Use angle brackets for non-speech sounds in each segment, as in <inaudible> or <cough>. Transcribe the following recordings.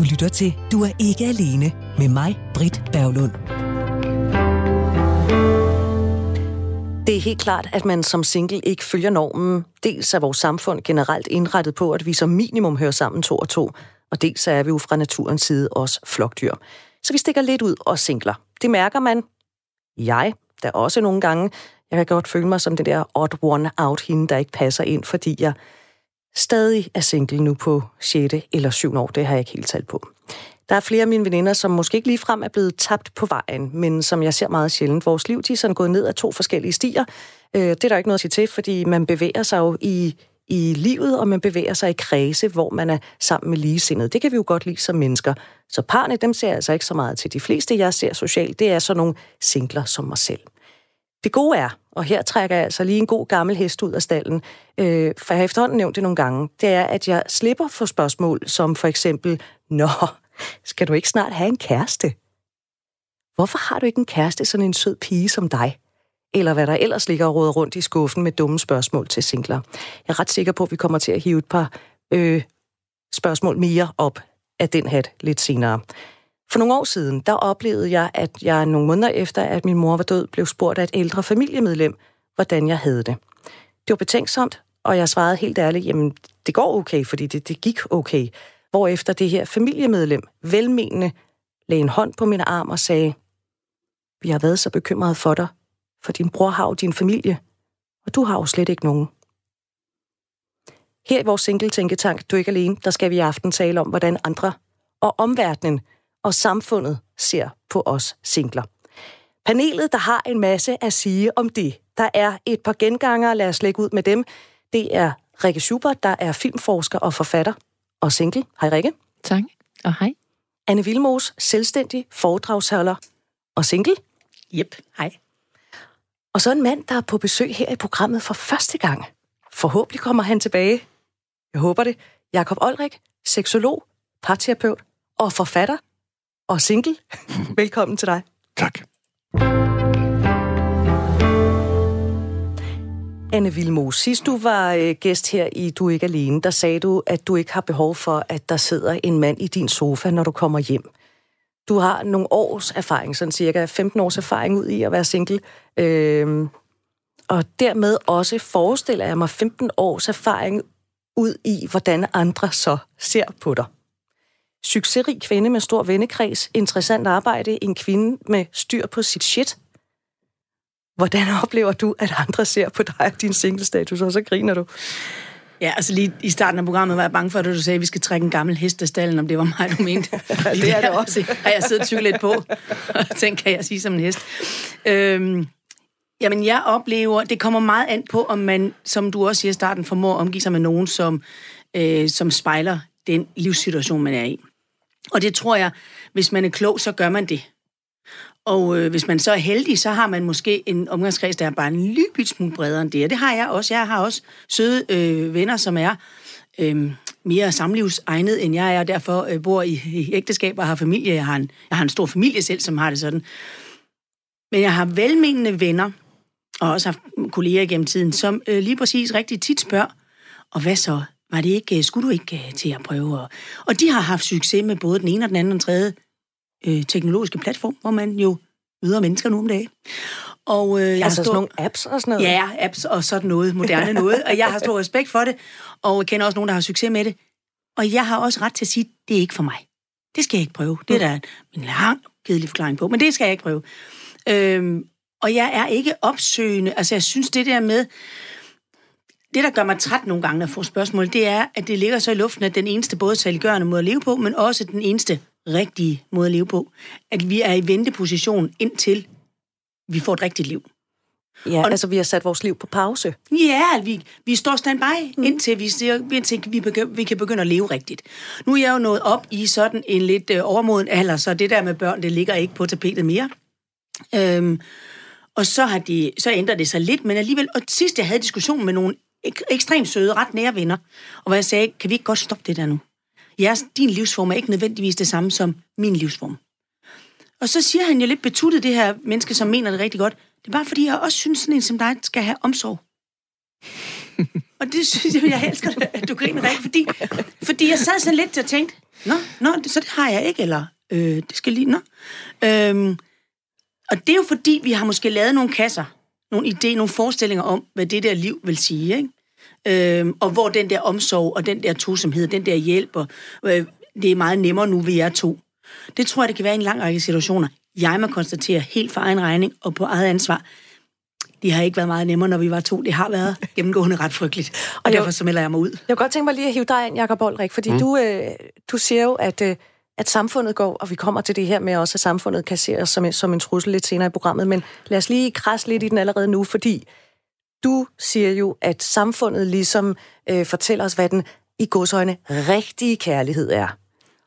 Du lytter til Du er ikke alene med mig, Britt Berglund. Det er helt klart, at man som single ikke følger normen. Dels er vores samfund generelt indrettet på, at vi som minimum hører sammen to og to, og dels er vi jo fra naturens side også flokdyr. Så vi stikker lidt ud og singler. Det mærker man. Jeg, der også nogle gange, jeg kan godt føle mig som den der odd one out hende, der ikke passer ind, fordi jeg stadig er single nu på 6. eller 7. år. Det har jeg ikke helt talt på. Der er flere af mine veninder, som måske ikke ligefrem er blevet tabt på vejen, men som jeg ser meget sjældent. Vores liv de er sådan gået ned af to forskellige stier. Øh, det er der ikke noget at sige til, fordi man bevæger sig jo i, i livet, og man bevæger sig i kredse, hvor man er sammen med ligesindede. Det kan vi jo godt lide som mennesker. Så parne, dem ser jeg altså ikke så meget til. De fleste, jeg ser socialt, det er sådan nogle singler som mig selv. Det gode er, og her trækker jeg altså lige en god gammel hest ud af stallen, øh, for jeg har efterhånden nævnt det nogle gange, det er, at jeg slipper for spørgsmål som for eksempel, Nå, skal du ikke snart have en kæreste? Hvorfor har du ikke en kæreste, sådan en sød pige som dig? Eller hvad der ellers ligger og råder rundt i skuffen med dumme spørgsmål til singler. Jeg er ret sikker på, at vi kommer til at hive et par øh, spørgsmål mere op af den hat lidt senere. For nogle år siden, der oplevede jeg, at jeg nogle måneder efter, at min mor var død, blev spurgt af et ældre familiemedlem, hvordan jeg havde det. Det var betænksomt, og jeg svarede helt ærligt, jamen det går okay, fordi det, det gik okay. Hvorefter det her familiemedlem, velmenende, lagde en hånd på min arm og sagde, vi har været så bekymrede for dig, for din bror har jo din familie, og du har jo slet ikke nogen. Her i vores single-tænketank, Du er ikke alene, der skal vi i aften tale om, hvordan andre og omverdenen og samfundet ser på os singler. Panelet, der har en masse at sige om det. Der er et par genganger, lad os lægge ud med dem. Det er Rikke Schubert, der er filmforsker og forfatter og single. Hej Rikke. Tak, og hej. Anne Vilmos, selvstændig foredragsholder og single. Yep, hej. Og så en mand, der er på besøg her i programmet for første gang. Forhåbentlig kommer han tilbage. Jeg håber det. Jakob Olrik, seksolog, parterapeut og forfatter og single. <laughs> Velkommen til dig. Tak. Anne Vilmo, sidst du var øh, gæst her i Du er ikke alene, der sagde du, at du ikke har behov for, at der sidder en mand i din sofa, når du kommer hjem. Du har nogle års erfaring, sådan cirka 15 års erfaring ud i at være single. Øhm, og dermed også forestiller jeg mig 15 års erfaring ud i, hvordan andre så ser på dig. Succesrig kvinde med stor vennekreds, interessant arbejde, en kvinde med styr på sit shit. Hvordan oplever du, at andre ser på dig og din single-status, og så griner du? Ja, altså lige i starten af programmet var jeg bange for, at du sagde, at vi skal trække en gammel hest af stallen, om det var mig, du mente. <laughs> det er det også. <laughs> Har jeg siddet og lidt på, og tænkt, kan jeg sige som en hest. Øhm, jamen, jeg oplever, det kommer meget an på, om man, som du også siger i starten, formår at omgive sig med nogen, som, øh, som spejler den livssituation, man er i. Og det tror jeg, hvis man er klog, så gør man det. Og øh, hvis man så er heldig, så har man måske en omgangskreds, der er bare en lille smule bredere end det. Og det har jeg også. Jeg har også søde øh, venner, som er øh, mere samlivsegnet, end jeg er, og derfor øh, bor i, i ægteskab og har familie. Jeg har, en, jeg har en stor familie selv, som har det sådan. Men jeg har velmenende venner, og også haft kolleger gennem tiden, som øh, lige præcis rigtig tit spørger, og hvad så? Var det ikke, skulle du ikke øh, til at prøve? Og de har haft succes med både den ene og den anden og den tredje øh, teknologiske platform, hvor man jo møder mennesker nu om dagen. Og, øh, jeg altså har stor... sådan nogle apps og sådan noget? Ja, apps og sådan noget, moderne <laughs> noget. Og jeg har stor respekt for det, og kender også nogen, der har succes med det. Og jeg har også ret til at sige, det er ikke for mig. Det skal jeg ikke prøve. Det er der en lang, kedelig forklaring på, men det skal jeg ikke prøve. Øhm, og jeg er ikke opsøgende. Altså, jeg synes, det der med... Det, der gør mig træt nogle gange, når jeg får spørgsmål, det er, at det ligger så i luften, at den eneste både saliggørende måde at leve på, men også den eneste rigtige måde at leve på. At vi er i venteposition indtil vi får et rigtigt liv. Ja, og, altså vi har sat vores liv på pause. Ja, vi, vi står standby, mm. indtil, vi, indtil vi, begy- vi kan begynde at leve rigtigt. Nu er jeg jo nået op i sådan en lidt øh, overmoden alder, så det der med børn, det ligger ikke på tapetet mere. Øhm, og så, har de, så ændrer det sig lidt, men alligevel, og sidst jeg havde diskussion med nogle ek- ekstremt søde, ret nære venner, og hvor jeg sagde, kan vi ikke godt stoppe det der nu? jeres, din livsform er ikke nødvendigvis det samme som min livsform. Og så siger han jo lidt betuttet, det her menneske, som mener det rigtig godt. Det er bare fordi, jeg også synes, sådan en som dig skal have omsorg. og det synes jeg, jeg elsker, at du griner rigtig, fordi, fordi jeg sad sådan lidt og tænkte, Nå, nå, så det har jeg ikke, eller øh, det skal lige, nå. Øhm, og det er jo fordi, vi har måske lavet nogle kasser, nogle idéer, nogle forestillinger om, hvad det der liv vil sige, ikke? Øhm, og hvor den der omsorg og den der tosomhed, den der hjælp, og, øh, det er meget nemmere nu, vi er to. Det tror jeg, det kan være i en lang række situationer. Jeg må konstatere helt for egen regning og på eget ansvar, det har ikke været meget nemmere, når vi var to. Det har været gennemgående ret frygteligt. Og, og derfor så melder jeg mig ud. Jeg kunne godt tænke mig lige at hive dig ind, Jacob Olrik, fordi mm. du, øh, du siger jo, at, øh, at samfundet går, og vi kommer til det her med også, at samfundet kan se os som, som en trussel lidt senere i programmet, men lad os lige krasse lidt i den allerede nu, fordi du siger jo, at samfundet ligesom øh, fortæller os, hvad den i godsøjne rigtige kærlighed er.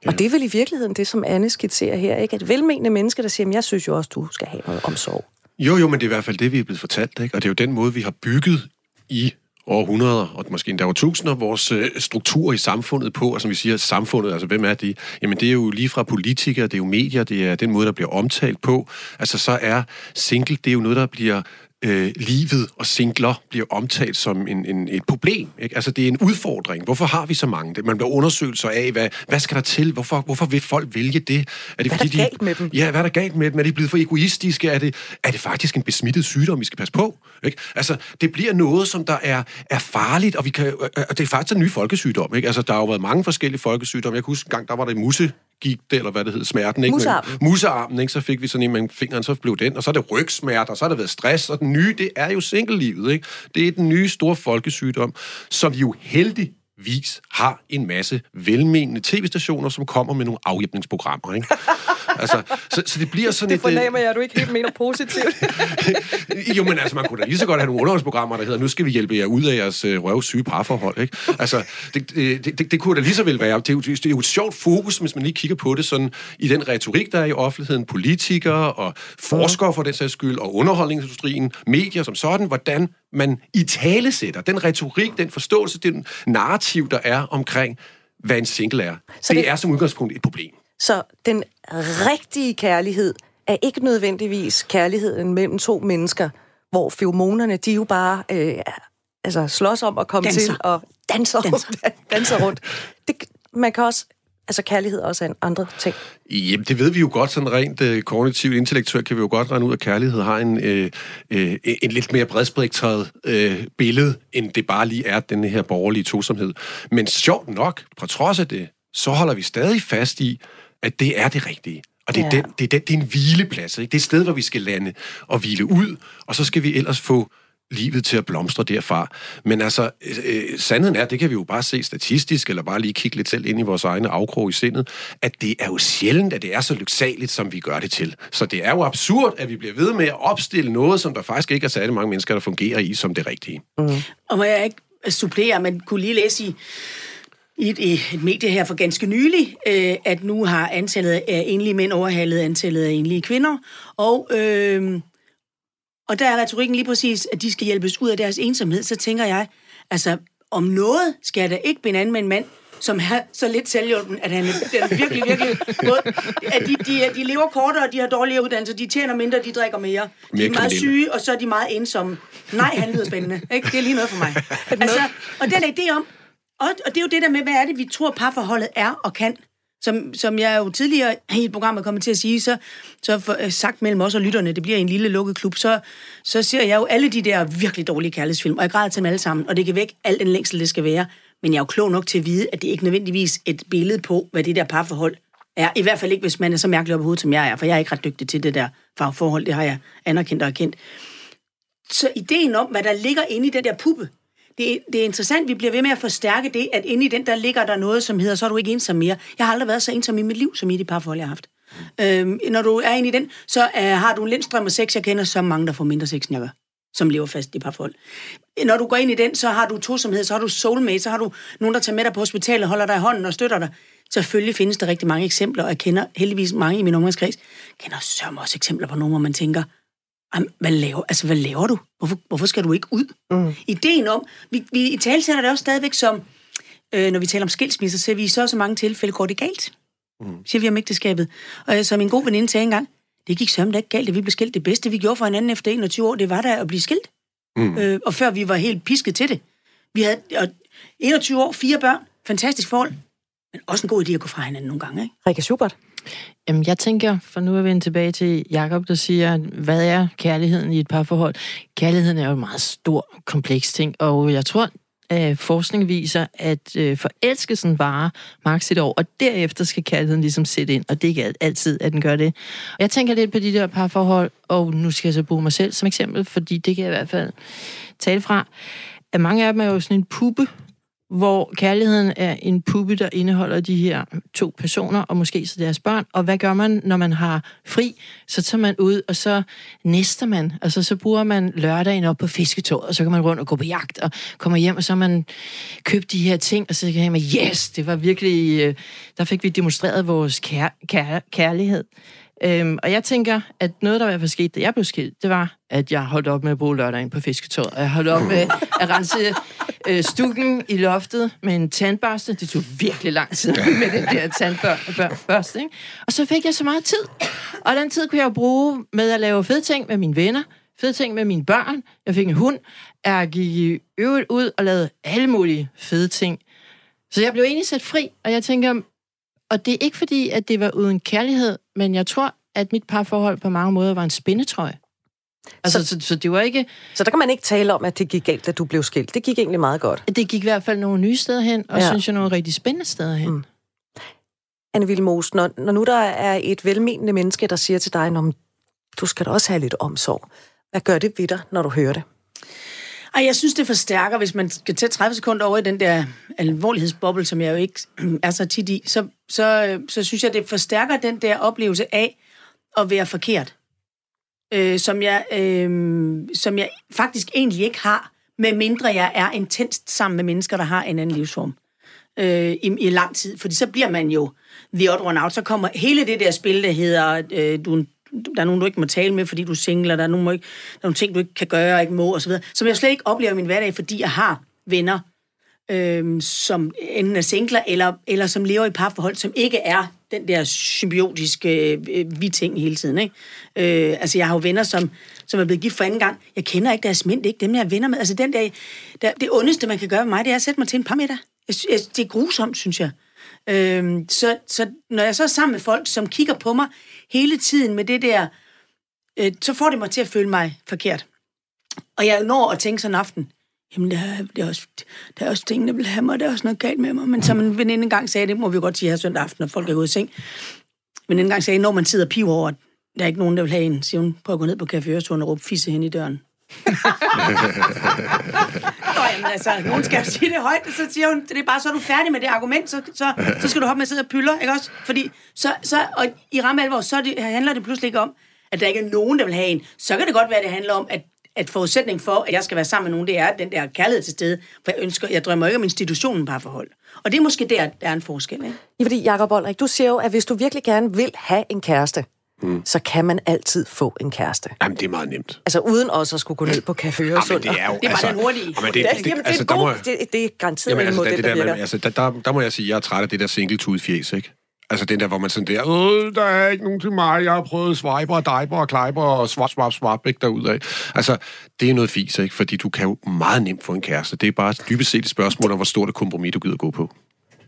Ja. Og det er vel i virkeligheden det, som Anne skitserer her, ikke? Et velmenende menneske, der siger, jeg synes jo også, du skal have noget omsorg. Jo, jo, men det er i hvert fald det, vi er blevet fortalt, ikke? Og det er jo den måde, vi har bygget i århundreder, og måske endda over tusinder, vores øh, struktur i samfundet på, og som vi siger, samfundet, altså hvem er det? Jamen det er jo lige fra politikere, det er jo medier, det er den måde, der bliver omtalt på. Altså så er single, det er jo noget, der bliver øh, livet og singler bliver omtalt som en, en, et problem. Ikke? Altså, det er en udfordring. Hvorfor har vi så mange? Man bliver undersøgelser af, hvad, hvad skal der til? Hvorfor, hvorfor vil folk vælge det? Er det hvad fordi, er der galt med dem? Ja, hvad er der galt med dem? Er de blevet for egoistiske? Er det, er det faktisk en besmittet sygdom, vi skal passe på? Ikke? Altså, det bliver noget, som der er, er farligt, og, vi kan, og det er faktisk en ny folkesygdom. Ikke? Altså, der har jo været mange forskellige folkesygdomme. Jeg kan huske en gang, der var der musse gik det, eller hvad det hed, smerten. Ikke? Musearmen. Musearmen, ikke? Så fik vi sådan en med fingeren, så blev den, og så er det rygsmerte, og så har det været stress, og den nye, det er jo single-livet, ikke? Det er den nye store folkesygdom, som vi jo heldig vis har en masse velmenende tv-stationer, som kommer med nogle afhjælpningsprogrammer. Ikke? <laughs> altså, så, så det bliver sådan det et... Det fornemmer jeg, at du ikke helt mener positivt. <laughs> jo, men altså, man kunne da lige så godt have nogle underholdsprogrammer, der hedder, nu skal vi hjælpe jer ud af jeres øh, røvsyge parforhold. Ikke? Altså, det, det, det, det kunne da lige så vel være. Det er, jo, det er jo et sjovt fokus, hvis man lige kigger på det sådan, i den retorik, der er i offentligheden, politikere og forskere for den sags skyld, og underholdningsindustrien, medier som sådan, hvordan man i tale sætter, den retorik, den forståelse, den narrativ, der er omkring, hvad en single er. Så det, det er som udgangspunkt et problem. Så den rigtige kærlighed er ikke nødvendigvis kærligheden mellem to mennesker, hvor feromonerne, de jo bare øh, altså slås om at komme danser. til og danser, danser. <laughs> rundt. danser rundt. Det, man kan også altså kærlighed også er en andre ting? Jamen, det ved vi jo godt, sådan rent øh, kognitivt, intellektuelt kan vi jo godt regne ud, at kærlighed har en, øh, øh, en lidt mere bredspektret øh, billede, end det bare lige er den her borgerlige tosomhed. Men sjovt nok, på trods af det, så holder vi stadig fast i, at det er det rigtige. Og det er, ja. den, det er, den, det er en hvileplads. Ikke? Det er et sted, hvor vi skal lande og hvile ud, og så skal vi ellers få livet til at blomstre derfra. Men altså, øh, sandheden er, det kan vi jo bare se statistisk, eller bare lige kigge lidt selv ind i vores egne afkrog i sindet, at det er jo sjældent, at det er så lyksaligt, som vi gør det til. Så det er jo absurd, at vi bliver ved med at opstille noget, som der faktisk ikke er særlig mange mennesker, der fungerer i som det rigtige. Mm. Og må jeg ikke supplere, man kunne lige læse i i et, et medie her for ganske nylig, øh, at nu har antallet af enlige mænd overhalet antallet af enlige kvinder, og, øh, og der er retorikken lige præcis, at de skal hjælpes ud af deres ensomhed, så tænker jeg, altså om noget skal jeg da ikke binde an med en mand, som er så lidt selvhjulpen, at han er virkelig, virkelig god. At de, de, de lever kortere, de har dårligere uddannelse, de tjener mindre, de drikker mere. De er meget syge, og så er de meget ensomme. Nej, han lyder spændende. Ikke? Det er lige noget for mig. <laughs> Altså, og den idé om, og, og det er jo det der med, hvad er det, vi tror, parforholdet er og kan. Som, som jeg jo tidligere i et program er kommet til at sige, så, så for, øh, sagt mellem os og lytterne, det bliver en lille lukket klub, så, så ser jeg jo alle de der virkelig dårlige kærlighedsfilm, og jeg græder til dem alle sammen, og det kan væk alt den længsel, det skal være. Men jeg er jo klog nok til at vide, at det ikke nødvendigvis et billede på, hvad det der parforhold er. I hvert fald ikke, hvis man er så mærkelig op i hovedet, som jeg er, for jeg er ikke ret dygtig til det der farforhold, det har jeg anerkendt og erkendt. Så ideen om, hvad der ligger inde i den der puppe, det, det er interessant, vi bliver ved med at forstærke det, at inde i den, der ligger der noget, som hedder, så er du ikke ensom mere. Jeg har aldrig været så ensom i mit liv, som i de parforhold, jeg har haft. Øhm, når du er inde i den, så øh, har du en lindstrøm af sex. Jeg kender så mange, der får mindre sex, end jeg gør, som lever fast i parforhold. Når du går ind i den, så har du tosomhed, så har du soulmate, så har du nogen, der tager med dig på hospitalet, holder dig i hånden og støtter dig. Selvfølgelig findes der rigtig mange eksempler, og jeg kender heldigvis mange i min omgangskreds. Kender sørme også eksempler på nogen, hvor man tænker, hvad laver, altså, hvad laver du? Hvorfor, hvorfor skal du ikke ud? Mm. Ideen om, vi, vi i tale det også stadigvæk som, øh, når vi taler om skilsmisser, så vi så så mange tilfælde går det galt. Mm. Siger vi om ægteskabet. Og øh, som en god veninde sagde engang, det gik sørme ikke galt, at vi blev skilt. Det bedste, vi gjorde for hinanden efter 21 år, det var da at blive skilt. Mm. Øh, og før vi var helt pisket til det. Vi havde og 21 år, fire børn, fantastisk forhold. men også en god idé at gå fra hinanden nogle gange, ikke? Rikke Schubert. Jamen, jeg tænker, for nu er vi tilbage til Jakob, der siger, hvad er kærligheden i et parforhold? Kærligheden er jo en meget stor, kompleks ting, og jeg tror, at forskning viser, at øh, forelskelsen varer maks et år, og derefter skal kærligheden ligesom sætte ind, og det er ikke altid, at den gør det. Og jeg tænker lidt på de der parforhold, og nu skal jeg så bruge mig selv som eksempel, fordi det kan jeg i hvert fald tale fra, at mange af dem er jo sådan en puppe, hvor kærligheden er en puppe, der indeholder de her to personer, og måske så deres børn. Og hvad gør man, når man har fri? Så tager man ud, og så næster man. Altså, så bruger man lørdagen op på fisketåret, og så kan man rundt og gå på jagt, og kommer hjem, og så har man købt de her ting, og så kan man, yes, det var virkelig... Øh, der fik vi demonstreret vores kær, kær, kærlighed. Øhm, og jeg tænker, at noget, der i hvert fald skete, da jeg blev skilt, det var, at jeg holdt op med at bruge lørdagen på fisketåret. Jeg holdt op med at rense øh, stukken i loftet med en tandbørste. Det tog virkelig lang tid med den der tandbørste. Ikke? Og så fik jeg så meget tid. Og den tid kunne jeg bruge med at lave fede ting med mine venner, fede ting med mine børn. Jeg fik en hund. Jeg gik i øvrigt ud og lavede alle mulige fede ting. Så jeg blev egentlig sat fri, og jeg tænker, og det er ikke fordi, at det var uden kærlighed, men jeg tror, at mit parforhold på mange måder var en spændetrøje. Altså, så, så, så det var ikke... Så der kan man ikke tale om, at det gik galt, da du blev skilt. Det gik egentlig meget godt. Det gik i hvert fald nogle nye steder hen, og ja. synes jeg nogle rigtig spændende steder hen. Mm. Anne Vilmos, når, når nu der er et velmenende menneske, der siger til dig, at du skal da også have lidt omsorg. Hvad gør det ved dig, når du hører det? Ej, jeg synes, det forstærker, hvis man skal tage 30 sekunder over i den der alvorlighedsboble, som jeg jo ikke er så tit i, så, så, så synes jeg, det forstærker den der oplevelse af at være forkert. Øh, som, jeg, øh, som jeg faktisk egentlig ikke har, med mindre jeg er intenst sammen med mennesker, der har en anden livsform øh, i, i lang tid. Fordi så bliver man jo the odd one out. Så kommer hele det der spil, der hedder, øh, du der er nogen, du ikke må tale med, fordi du er single, der er, nogen, ikke, der er nogle ting, du ikke kan gøre og ikke må, osv., som jeg slet ikke oplever i min hverdag, fordi jeg har venner, øh, som enten er singler, eller, eller som lever i parforhold, som ikke er den der symbiotiske øh, vi-ting hele tiden. Ikke? Øh, altså, jeg har jo venner, som, som er blevet gift for anden gang. Jeg kender ikke deres mænd, det er ikke dem, jeg er venner med. Altså, den der, der, det ondeste, man kan gøre med mig, det er at sætte mig til en par meter. Jeg, jeg, det er grusomt, synes jeg. Øh, så, så når jeg så er sammen med folk, som kigger på mig hele tiden med det der, øh, så får det mig til at føle mig forkert. Og jeg når at tænke sådan en aften, jamen der er, det er, også, der er også ting, der vil have mig, der er også noget galt med mig. Men som en veninde engang sagde, det må vi godt sige her søndag aften, når folk er ude i seng. Men en gang sagde, når man sidder og piver over, der er ikke nogen, der vil have en, siger hun, prøv at gå ned på Café Øresund og råbe fisse hen i døren. <laughs> Nå, jamen, altså, nogen skal sige det højt, så siger hun, det er bare, så er du færdig med det argument, så, så, så skal du hoppe med at sidde og pyller, ikke også? Fordi, så, så, og i ramme alvor, så det, handler det pludselig ikke om, at der ikke er nogen, der vil have en. Så kan det godt være, at det handler om, at at forudsætning for, at jeg skal være sammen med nogen, det er den der kærlighed til stede. For jeg ønsker, jeg drømmer ikke om institutionen bare forhold. Og det er måske der, der er en forskel, ikke? Ja, fordi Jacob Olrik, du siger jo, at hvis du virkelig gerne vil have en kæreste, mm. så kan man altid få en kæreste. Jamen, det er meget nemt. Altså uden også at skulle gå ned på Café Øresund. Jamen, det er jo... Det er bare altså, den hurtige. Jamen, det, det, det, det, altså, der må, det, det er garanteret jamen, altså, det, det, der, der, altså, der, der, der, må jeg sige, at jeg er træt af det der single fjes, ikke? Altså den der, hvor man sådan der, øh, der er ikke nogen til mig, jeg har prøvet swiper og diaper og kleiper og swap, swap, swap, ikke derudad. Altså, det er noget fis, ikke? Fordi du kan jo meget nemt få en kæreste. Det er bare dybest set et spørgsmål om, hvor stort et kompromis du gider gå på.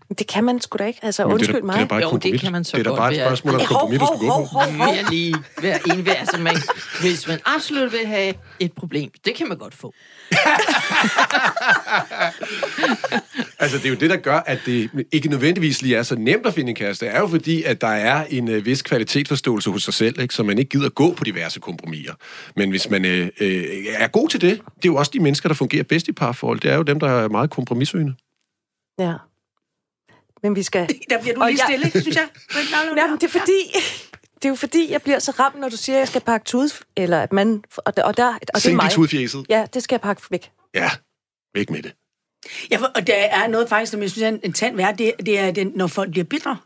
Det kan man sgu da ikke. Altså, undskyld mig. Det er bare jo, det kan man så Det er da bare et spørgsmål om kompromis, du skal gå på. Jeg lige være en ved, altså man, hvis man absolut vil have et problem, det kan man godt få. <laughs> altså, det er jo det, der gør, at det ikke nødvendigvis lige er så nemt at finde en kæreste. Det er jo fordi, at der er en uh, vis kvalitetsforståelse hos sig selv, ikke? så man ikke gider gå på diverse kompromiser. Men hvis man uh, uh, er god til det, det er jo også de mennesker, der fungerer bedst i parforhold. Det er jo dem, der er meget kompromissøgende. Ja men vi skal... <laughs> Der bliver du lige jeg... stille, synes jeg. Jamen, det er fordi... Det er jo fordi, jeg bliver så ramt, når du siger, at jeg skal pakke tud, eller at man... Og, der, og, der, og det er mig. tudfjæset. Ja, det skal jeg pakke væk. Ja, væk med det. Ja, for, og der er noget faktisk, som jeg synes er en, en tand værd, det, det er, den, når folk bliver bitre.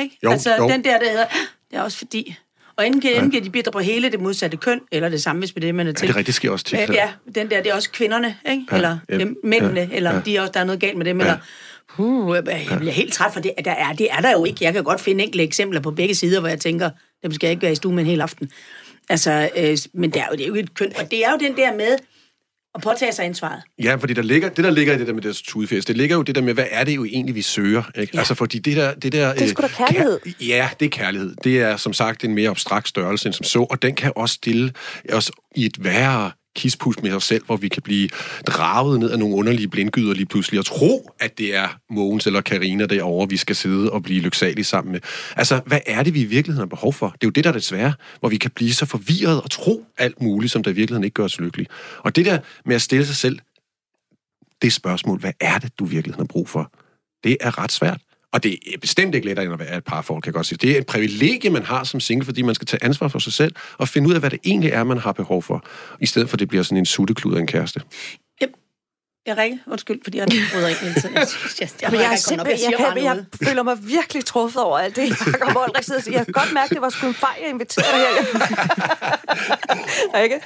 Ikke? Jo, altså, jo. den der, der hedder, det er også fordi... Og enten, ja. enten bliver de bitre på hele det modsatte køn, eller det samme, hvis med det, man er til. Ja, det er rigtigt, sker også til. Ja, den der, det er også kvinderne, ikke? Ja, eller ja, mændene, ja, eller ja. de er også, der er noget galt med dem, ja. eller Uh, jeg bliver helt træt for det. Der er, det er der jo ikke. Jeg kan godt finde enkelte eksempler på begge sider, hvor jeg tænker, dem skal jeg ikke være i stue med en hel aften. Altså, øh, men det er, jo, det er jo et køn. Og det er jo den der med, og påtage sig ansvaret. Ja, fordi der ligger, det, der ligger i det der med deres tudefest, det ligger jo det der med, hvad er det jo egentlig, vi søger? Ikke? Ja. Altså, fordi det der... Det, der, Det er sgu da kærlighed. Kær, ja, det er kærlighed. Det er, som sagt, en mere abstrakt størrelse end som så, og den kan også stille os i et værre kispus med os selv, hvor vi kan blive draget ned af nogle underlige blindgyder lige pludselig, og tro, at det er Mogens eller Karina derovre, vi skal sidde og blive lyksalige sammen med. Altså, hvad er det, vi i virkeligheden har behov for? Det er jo det, der er det svære, hvor vi kan blive så forvirret og tro alt muligt, som der i virkeligheden ikke gør os lykkelige. Og det der med at stille sig selv det spørgsmål, hvad er det, du i virkeligheden har brug for? Det er ret svært. Og det er bestemt ikke lettere, end at være et parforhold, kan jeg godt sige. Det er et privilegie, man har som single, fordi man skal tage ansvar for sig selv og finde ud af, hvad det egentlig er, man har behov for, i stedet for, at det bliver sådan en sutteklud af en kæreste. Jeg ringer, undskyld, fordi jeg <laughs> bryder ikke hele tiden. Jeg, jeg, jeg, jeg, jeg, jeg, jeg, jeg, jeg føler mig virkelig truffet over alt det, Jacob Oldrik sidder og siger. Jeg kan godt mærke, at det var sgu en fejl, jeg inviterede dig her. <laughs> ikke?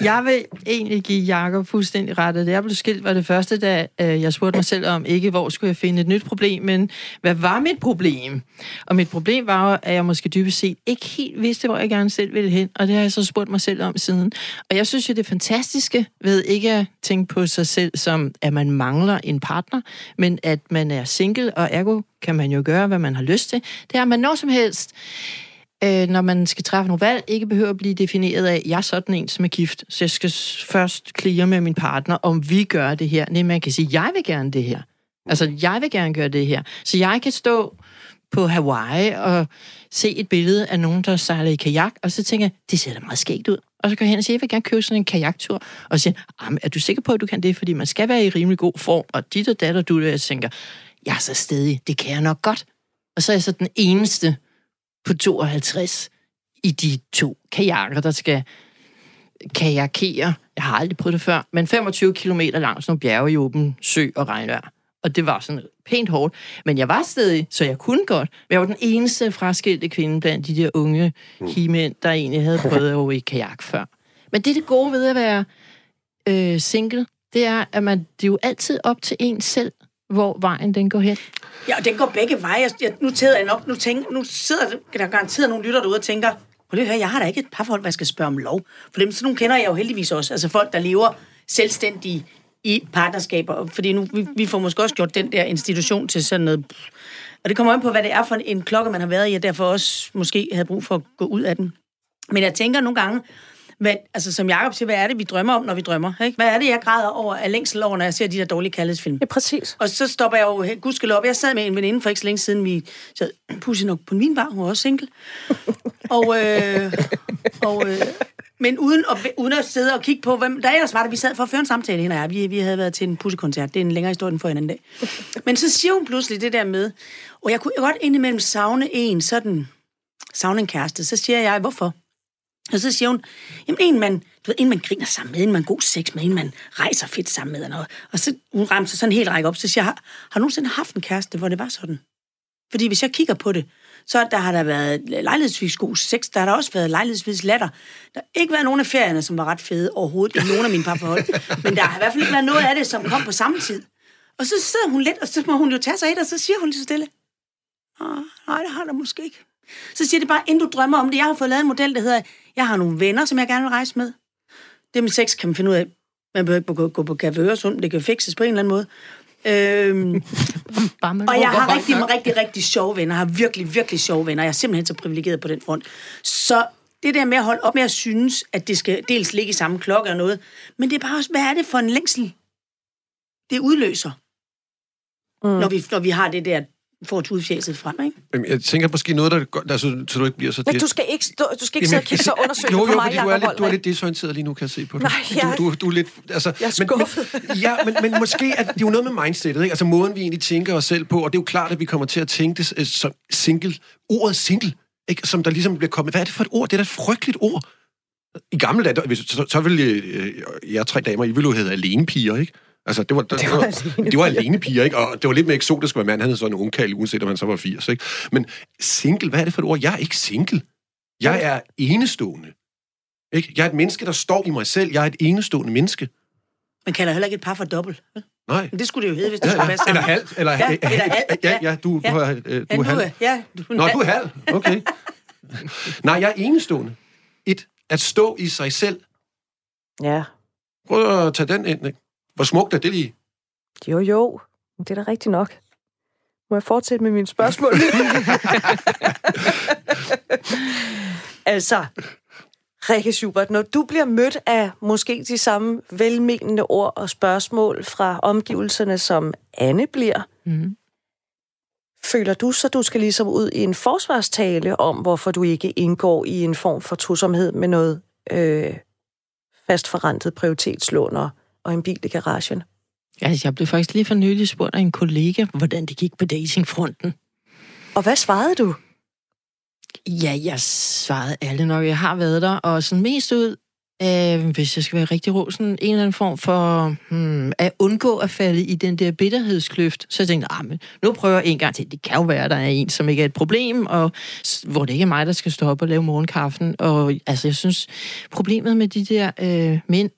Jeg vil egentlig give Jakob fuldstændig ret. Da jeg blev skilt, var det første, da øh, jeg spurgte mig selv om, ikke hvor skulle jeg finde et nyt problem, men hvad var mit problem? Og mit problem var jo, at jeg måske dybest set ikke helt vidste, hvor jeg gerne selv ville hen, og det har jeg så spurgt mig selv om siden. Og jeg synes jo, det fantastiske ved ikke at tænke på sig selv som, at man mangler en partner, men at man er single, og ergo kan man jo gøre, hvad man har lyst til, det er, at man når som helst øh, når man skal træffe nogle valg, ikke behøver at blive defineret af, jeg er sådan en, som er gift, så jeg skal først klire med min partner, om vi gør det her. Nej, man kan sige, jeg vil gerne det her. Altså, jeg vil gerne gøre det her. Så jeg kan stå på Hawaii og se et billede af nogen, der sejler i kajak, og så tænker jeg, det ser da meget skægt ud. Og så går jeg hen og siger, jeg vil gerne købe sådan en kajaktur. Og siger Am, er du sikker på, at du kan det? Fordi man skal være i rimelig god form. Og dit og datter, du der, jeg tænker, jeg er så stedig, det kan jeg nok godt. Og så er jeg så den eneste på 52 i de to kajakker, der skal kajakere. Jeg har aldrig prøvet det før, men 25 km langs nogle bjerge i åben sø og regnvejr. Og det var sådan pænt hårdt. Men jeg var stedig, så jeg kunne godt. Men jeg var den eneste fraskilte kvinde blandt de der unge himænd, der egentlig havde prøvet at i kajak før. Men det er det gode ved at være øh, single, det er, at man, det er jo altid op til en selv, hvor vejen den går hen. Ja, og den går begge veje. Jeg, jeg, nu, sidder jeg nok, nu, tænker, nu sidder der garanteret nogle lytter derude og tænker, prøv lige at høre, jeg har da ikke et parforhold, hvad jeg skal spørge om lov. For dem, sådan nogle kender jeg jo heldigvis også. Altså folk, der lever selvstændige i partnerskaber. Fordi nu, vi, vi får måske også gjort den der institution til sådan noget... Og det kommer an på, hvad det er for en klokke, man har været i, og derfor også måske havde brug for at gå ud af den. Men jeg tænker nogle gange, hvad, altså som Jacob siger, hvad er det, vi drømmer om, når vi drømmer? Ikke? Hvad er det, jeg græder over af længsel over, når jeg ser de der dårlige kærlighedsfilm? Ja, præcis. Og så stopper jeg jo gudskelov. Jeg sad med en veninde for ikke så længe siden. Vi sad pudsigt nok på min bar. Hun var også single. <laughs> og, øh, og, øh, men uden at, uden at sidde og kigge på, hvem der ellers var det, vi sad for at føre en samtale, hende og jeg. Vi, vi havde været til en pussekoncert. Det er en længere historie end for en anden dag. <laughs> Men så siger hun pludselig det der med, og jeg kunne godt indimellem savne en sådan, savne en kæreste. Så siger jeg, hvorfor? Og så siger hun, jamen en man, du ved, en man griner sammen med, en man god sex med, en man rejser fedt sammen med og noget. Og så hun ramte sig sådan helt række op, så siger jeg, har, har du nogensinde haft en kæreste, hvor det var sådan? Fordi hvis jeg kigger på det, så der har der været lejlighedsvis god sex, der har der også været lejlighedsvis latter. Der har ikke været nogen af ferierne, som var ret fede overhovedet i nogen af mine parforhold. Men der har i hvert fald ikke været noget af det, som kom på samme tid. Og så sidder hun lidt, og så må hun jo tage sig et, og så siger hun lige så stille, "Ah, nej, det har der måske ikke. Så siger det bare, inden du drømmer om det, jeg har fået lavet en model, der hedder, jeg har nogle venner, som jeg gerne vil rejse med. Det med sex kan man finde ud af. Man behøver ikke gå, gå på Café Øresund, det kan fikses på en eller anden måde. Øhm, og jeg har rigtig, rigtig, rigtig sjove venner. Jeg har virkelig, virkelig sjove venner. Jeg er simpelthen så privilegeret på den front. Så det der med at holde op med at synes, at det skal dels ligge i samme klokke og noget, men det er bare også, hvad er det for en længsel, det udløser, mm. når, vi, når vi har det der, får tudfjæset frem, ikke? Jamen, Jeg tænker måske noget, der gør, altså, så du ikke bliver så... Men du skal ikke, stå, du skal ikke sidde og kigge så undersøgende jo, jo, på mig, fordi du er, lidt, du er lidt desorienteret lige nu, kan jeg se på dig. Nej, jeg- du, du, du er lidt... Altså, Jeg er men, skuffet. Men, <laughs> ja, men, men måske er det jo noget med mindsetet, ikke? Altså måden, vi egentlig tænker os selv på, og det er jo klart, at vi kommer til at tænke det øh, som single. Ordet single, ikke? Som der ligesom bliver kommet... Hvad er det for et ord? Det er da et frygteligt ord. I gamle dage, der- hvis, så, så ville øh, jeg tre damer, I ville jo hedde alenepiger, ikke? Altså, det var, det, det var, var, det var alene piger, ikke? Og det var lidt mere eksotisk at være mand. Han havde sådan en ungkald, uanset om han så var 80, ikke? Men single, hvad er det for et ord? Jeg er ikke single. Jeg er enestående. Ikke? Jeg er et menneske, der står i mig selv. Jeg er et enestående menneske. Man kalder heller ikke et par for dobbelt. vel? Nej. Men det skulle det jo hedde, hvis det Ja, skulle passe sammen. Eller halvt. Eller, Ja, eller halvt, Ja, ja, du, ja. du, er, øh, du Ja, er nu, halv. er- ja, du, Nå, du er halv. Okay. Nej, jeg er enestående. Et, at stå i sig selv. Ja. Prøv at tage den ind, ikke? Hvor smukt er det lige? Jo, jo. Det er da rigtigt nok. Må jeg fortsætte med mine spørgsmål? <laughs> altså, Rikke Schubert, når du bliver mødt af måske de samme velmenende ord og spørgsmål fra omgivelserne, som Anne bliver, Mm. føler du så, du skal ligesom ud i en forsvarstale om, hvorfor du ikke indgår i en form for trosomhed med noget øh, fastforrentet prioritetslån og, og en bil i garagen? Altså, jeg blev faktisk lige for nylig spurgt af en kollega, hvordan det gik på datingfronten. Og hvad svarede du? Ja, jeg svarede alle nok. Jeg har været der, og sådan mest ud, øh, hvis jeg skal være rigtig rå, sådan en eller anden form for hmm, at undgå at falde i den der bitterhedskløft. Så jeg tænkte, ah, men nu prøver jeg en gang til. Det kan jo være, at der er en, som ikke er et problem, og hvor det ikke er mig, der skal stå op og lave morgenkaffen. Og altså, jeg synes, problemet med de der øh, mænd,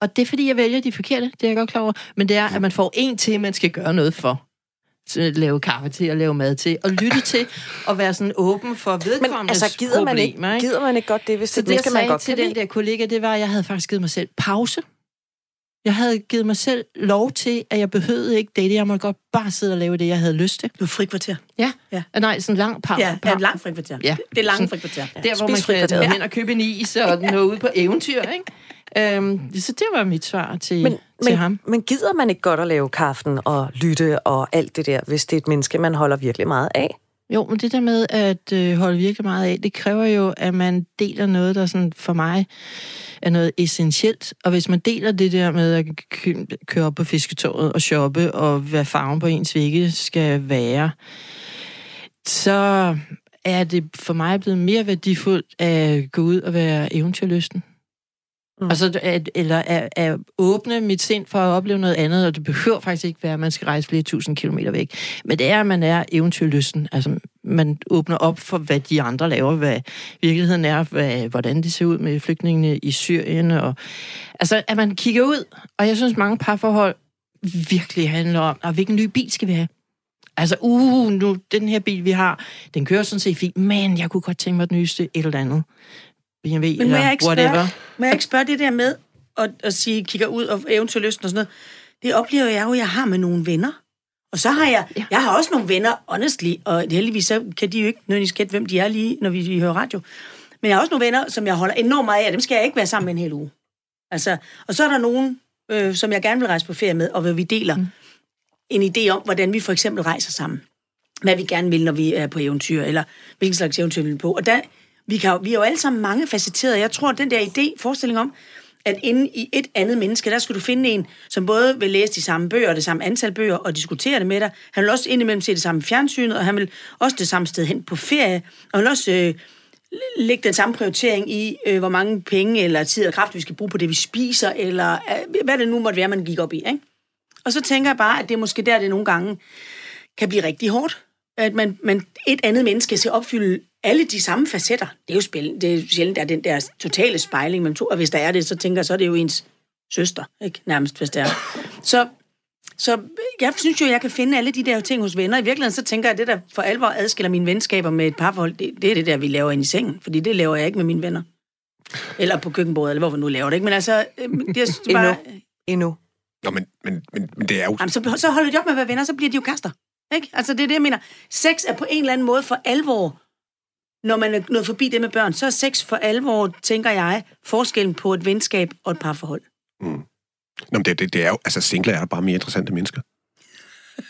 og det er fordi, jeg vælger de forkerte, det er jeg godt klar over, men det er, at man får en til, man skal gøre noget for. Så lave kaffe til og lave mad til, og lytte til, og være sådan åben for Men vedkommendes altså, gider man, ikke, problemer, ikke? gider man ikke godt det, hvis Så det, det, jeg skal man godt til kan den der kollega, det var, at jeg havde faktisk givet mig selv pause. Jeg havde givet mig selv lov til, at jeg behøvede ikke det. Jeg måtte godt bare sidde og lave det, jeg havde lyst til. Du er frikvarter. Ja. Ja. ja. Nej, sådan en lang pause. Ja, ja, et langt frikvarter. Ja. Det er Sådan- frikvarter. Der, hvor man Spis kan tage Ja. hen og købe en is og <laughs> nå ud på eventyr, ikke? Øhm, så det var mit svar til, Men, til men, ham. men gider man ikke godt at lave kaffen og lytte og alt det der, hvis det er et menneske, man holder virkelig meget af? Jo, men det der med at øh, holde virkelig meget af, det kræver jo, at man deler noget, der sådan for mig er noget essentielt. Og hvis man deler det der med at kø- køre op på fisketoget og shoppe, og hvad farven på ens vægge skal være, så er det for mig blevet mere værdifuldt at gå ud og være eventyrlysten. Mm. Altså, at, eller at, at åbne mit sind for at opleve noget andet, og det behøver faktisk ikke være, at man skal rejse flere tusind kilometer væk. Men det er, at man er eventyrlysten. Altså, man åbner op for, hvad de andre laver, hvad virkeligheden er, hvad, hvordan det ser ud med flygtningene i Syrien. Og, altså, at man kigger ud. Og jeg synes, mange parforhold virkelig handler om, og hvilken ny bil skal vi have? Altså, uh, nu, den her bil, vi har, den kører sådan set fint, men jeg kunne godt tænke mig den nyeste et eller andet. BMW Men eller jeg ikke whatever. spørge, må jeg ikke spørge det der med at, at sige, kigger ud og eventyrlysten og sådan noget? Det oplever jeg jo, jeg har med nogle venner. Og så har jeg, ja. Jeg har også nogle venner, honestly, og heldigvis så kan de jo ikke nødvendigvis gætte, hvem de er lige, når vi hører radio. Men jeg har også nogle venner, som jeg holder enormt meget af, dem skal jeg ikke være sammen med en hel uge. Altså, og så er der nogen, øh, som jeg gerne vil rejse på ferie med, og hvor vi deler mm. en idé om, hvordan vi for eksempel rejser sammen. Hvad vi gerne vil, når vi er på eventyr, eller hvilken slags eventyr vi vil på. Og der, vi, kan, jo- vi er jo alle sammen mange facetterede. Jeg tror, at den der idé, forestilling om, at inde i et andet menneske, der skal du finde en, som både vil læse de samme bøger, det samme antal bøger, og diskutere det med dig. Han vil også indimellem se det samme fjernsynet, og han vil også det samme sted hen på ferie, og han vil også øh, lægge den samme prioritering i, øh, hvor mange penge eller tid og kraft, vi skal bruge på det, vi spiser, eller øh, hvad det nu måtte være, man gik op i. Ikke? Og så tænker jeg bare, at det er måske der, det nogle gange kan blive rigtig hårdt. At man, man et andet menneske skal opfylde alle de samme facetter. Det er jo spil, det er sjældent, der er den der totale spejling mellem to. Og hvis der er det, så tænker jeg, så er det jo ens søster, ikke? Nærmest, hvis det er. Så, så jeg synes jo, jeg kan finde alle de der ting hos venner. I virkeligheden, så tænker jeg, at det, der for alvor adskiller mine venskaber med et parforhold, det, det er det der, vi laver ind i sengen. Fordi det laver jeg ikke med mine venner. Eller på køkkenbordet, eller hvor vi nu laver det. Ikke? Men altså, øh, det er <laughs> bare... Endnu. Nå, men, men, men, men det er jo... Jamen, så, så holder de op med at være venner, så bliver de jo kaster. Ikke? Altså, det er det, jeg mener. Sex er på en eller anden måde for alvor, når man er nået forbi det med børn, så er sex for alvor, tænker jeg, forskellen på et venskab og et parforhold. Nå, men det, det, det er jo... Altså, single er der bare mere interessante mennesker.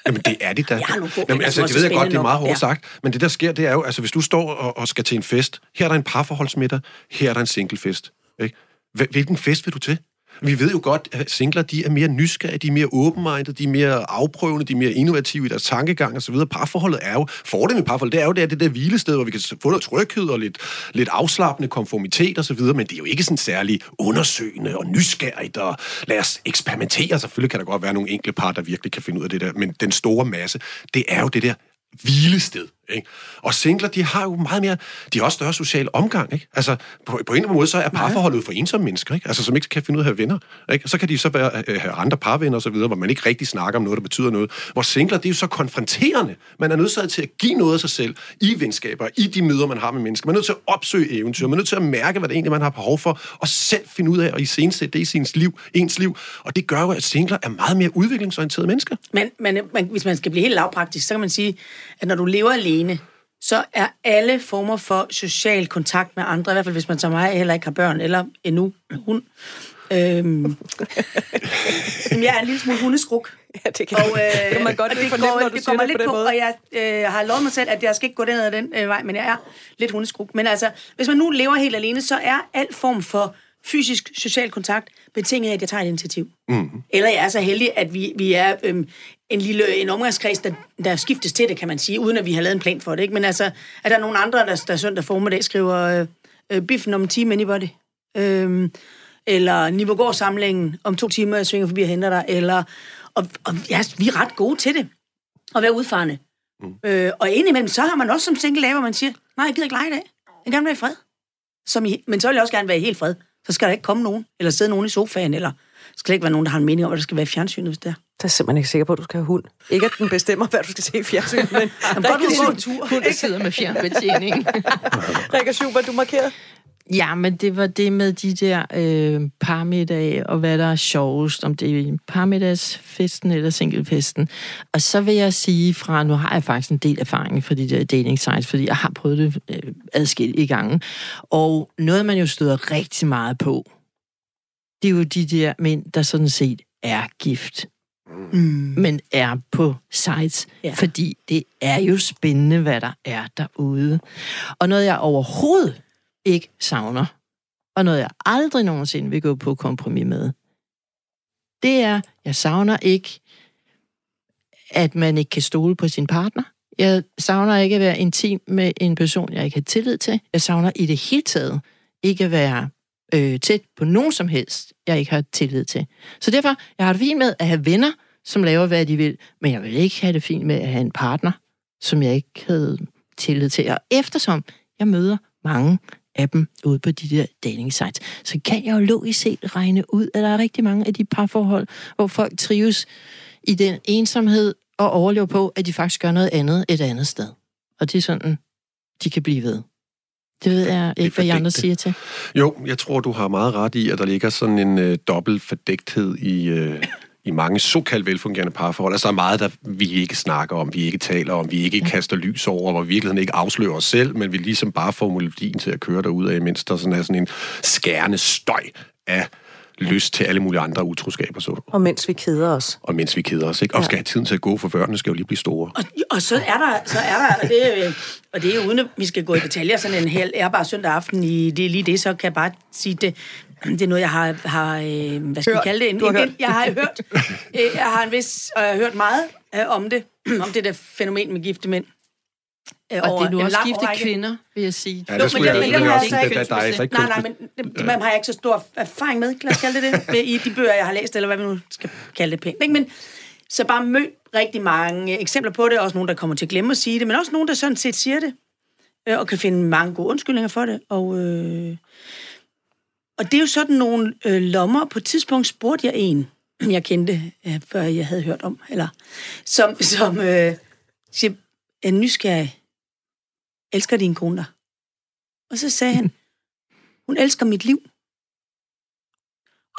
Jamen, det er <laughs> det da. Jamen, altså, det ved jeg godt, det er meget hårdt sagt, men det der sker, det er jo, altså, hvis du står og, og skal til en fest, her er der en parforholdsmiddag, her er der en singlefest. Ikke? Hvil- Hvilken fest vil du til? Vi ved jo godt, at singler de er mere nysgerrige, de er mere open-minded, de er mere afprøvende, de er mere innovative i deres tankegang osv. Parforholdet er jo, fordelen med parforholdet, det er jo det, er det der hvilested, hvor vi kan få noget tryghed og lidt, lidt afslappende konformitet osv., men det er jo ikke sådan særlig undersøgende og nysgerrigt, og lad os eksperimentere. Selvfølgelig kan der godt være nogle enkelte par, der virkelig kan finde ud af det der, men den store masse, det er jo det der hvilested. Ikke? Og singler, de har jo meget mere, de har også større social omgang. Ikke? Altså, på, på en eller anden måde, så er parforholdet for ensomme mennesker, ikke? Altså, som ikke kan finde ud af at have venner. Ikke? Så kan de så være, øh, have andre parvenner og så videre, hvor man ikke rigtig snakker om noget, der betyder noget. Hvor singler, det er jo så konfronterende. Man er nødt til at give noget af sig selv i venskaber, i de møder, man har med mennesker. Man er nødt til at opsøge eventyr. Man er nødt til at mærke, hvad det egentlig man har behov for, og selv finde ud af at iscenesætte det i sin liv, ens liv. Og det gør jo, at singler er meget mere udviklingsorienterede mennesker. Men, men man, hvis man skal blive helt lavpraktisk, så kan man sige, at når du lever alene, så er alle former for social kontakt med andre, i hvert fald hvis man som mig heller ikke har børn, eller endnu hund. Øhm, <laughs> jeg er en lille smule hundeskruk. Ja, det kan, Og, øh, det kan man godt det fornemme, går, når du det siger kommer det på lidt den på, måde. og jeg øh, har lovet mig selv, at jeg skal ikke gå den ad den øh, vej, men jeg er lidt hundeskruk. Men altså, hvis man nu lever helt alene, så er al form for fysisk social kontakt betinget af, at jeg tager et initiativ. Mm-hmm. Eller jeg er så heldig, at vi, vi er øhm, en lille en omgangskreds, der, der skiftes til det, kan man sige, uden at vi har lavet en plan for det. Ikke? Men altså, at der er nogle andre, der, der søndag formiddag skriver øh, øh, biffen om en time anybody. Øhm, eller Nivågård samlingen om to timer, jeg svinger forbi og henter dig. Eller, og, og ja, vi er ret gode til det. At være udfarende. Mm. Øh, og indimellem, så har man også som single lave, hvor man siger, nej, jeg gider ikke lege i dag. Jeg vil gerne være i fred. Som i, men så vil jeg også gerne være i helt fred. Så skal der ikke komme nogen, eller sidde nogen i sofaen, eller skal der ikke være nogen, der har en mening om, hvad der skal være i fjernsynet, hvis det er. Der er simpelthen ikke sikker på, at du skal have hund. Ikke at den bestemmer, hvad du skal se i fjernsynet, men Jamen, Rikke, går en tur. Hun der sidder med fjernbetjening. <laughs> Rikke Schubert, du markerer. Ja, men det var det med de der øh, parmiddag, og hvad der er sjovest, om det er parmiddagsfesten eller singlefesten. Og så vil jeg sige fra, nu har jeg faktisk en del erfaring fra de der dating sites, fordi jeg har prøvet det øh, adskillige gange. Og noget, man jo støder rigtig meget på, det er jo de der mænd, der sådan set er gift. Mm. Men er på sites, Ja. fordi det er jo spændende, hvad der er derude. Og noget, jeg overhovedet ikke savner, og noget, jeg aldrig nogensinde vil gå på kompromis med, det er, jeg savner ikke, at man ikke kan stole på sin partner. Jeg savner ikke at være intim med en person, jeg ikke har tillid til. Jeg savner i det hele taget ikke at være øh, tæt på nogen som helst, jeg ikke har tillid til. Så derfor, jeg har det fint med at have venner, som laver, hvad de vil, men jeg vil ikke have det fint med at have en partner, som jeg ikke havde tillid til. Og eftersom jeg møder mange af dem ude på de der dating sites, så kan jeg jo logisk set regne ud, at der er rigtig mange af de parforhold, hvor folk trives i den ensomhed og overlever på, at de faktisk gør noget andet et andet sted. Og det er sådan, de kan blive ved. Det ved jeg ikke, hvad andre fordækte. siger til. Jo, jeg tror, du har meget ret i, at der ligger sådan en øh, dobbelt fordægthed i, øh, i mange såkaldt velfungerende parforhold. Altså, der er meget, der vi ikke snakker om, vi ikke taler om, vi ikke kaster lys over, hvor vi virkeligheden ikke afslører os selv, men vi ligesom bare får melodien til at køre derud af, mens der sådan er sådan en skærende støj af lyst til alle mulige andre utroskaber. Så. Og mens vi keder os. Og mens vi keder os, ikke? Og skal have tiden til at gå, for børnene skal jo lige blive store. Og, og så er der, så er der og, det, er, øh, og det er uden at vi skal gå i detaljer, sådan en hel ærbar søndag aften i det er lige det, så kan jeg bare sige det. Det er noget, jeg har, har øh, hvad skal Hørt. vi kalde det? En, Du har en, hørt. en, jeg har hørt. Øh, jeg har en vis, og jeg har hørt meget øh, om det, om det der fænomen med gifte mænd. Øh, Og over det er nu også lang gifte årrække. kvinder, vil jeg sige. Ja, Jo, men jeg, jeg, jeg har også ikke det, der er ikke Nej, nej, men det, dem har jeg ikke så stor erfaring med, lad os kalde det det, i de bøger, jeg har læst, eller hvad vi nu skal kalde det pænt. Ikke? Men så bare mødt rigtig mange eksempler på det, også nogen, der kommer til at glemme at sige det, men også nogen, der sådan set siger det, øh, og kan finde mange gode undskyldninger for det. Og, øh, og det er jo sådan nogle øh, lommer. På et tidspunkt spurgte jeg en, <clears throat> jeg kendte, øh, før jeg havde hørt om, eller som, som øh, siger, er nysgerrig. Elsker din kone dig? Og så sagde han, <laughs> hun elsker mit liv.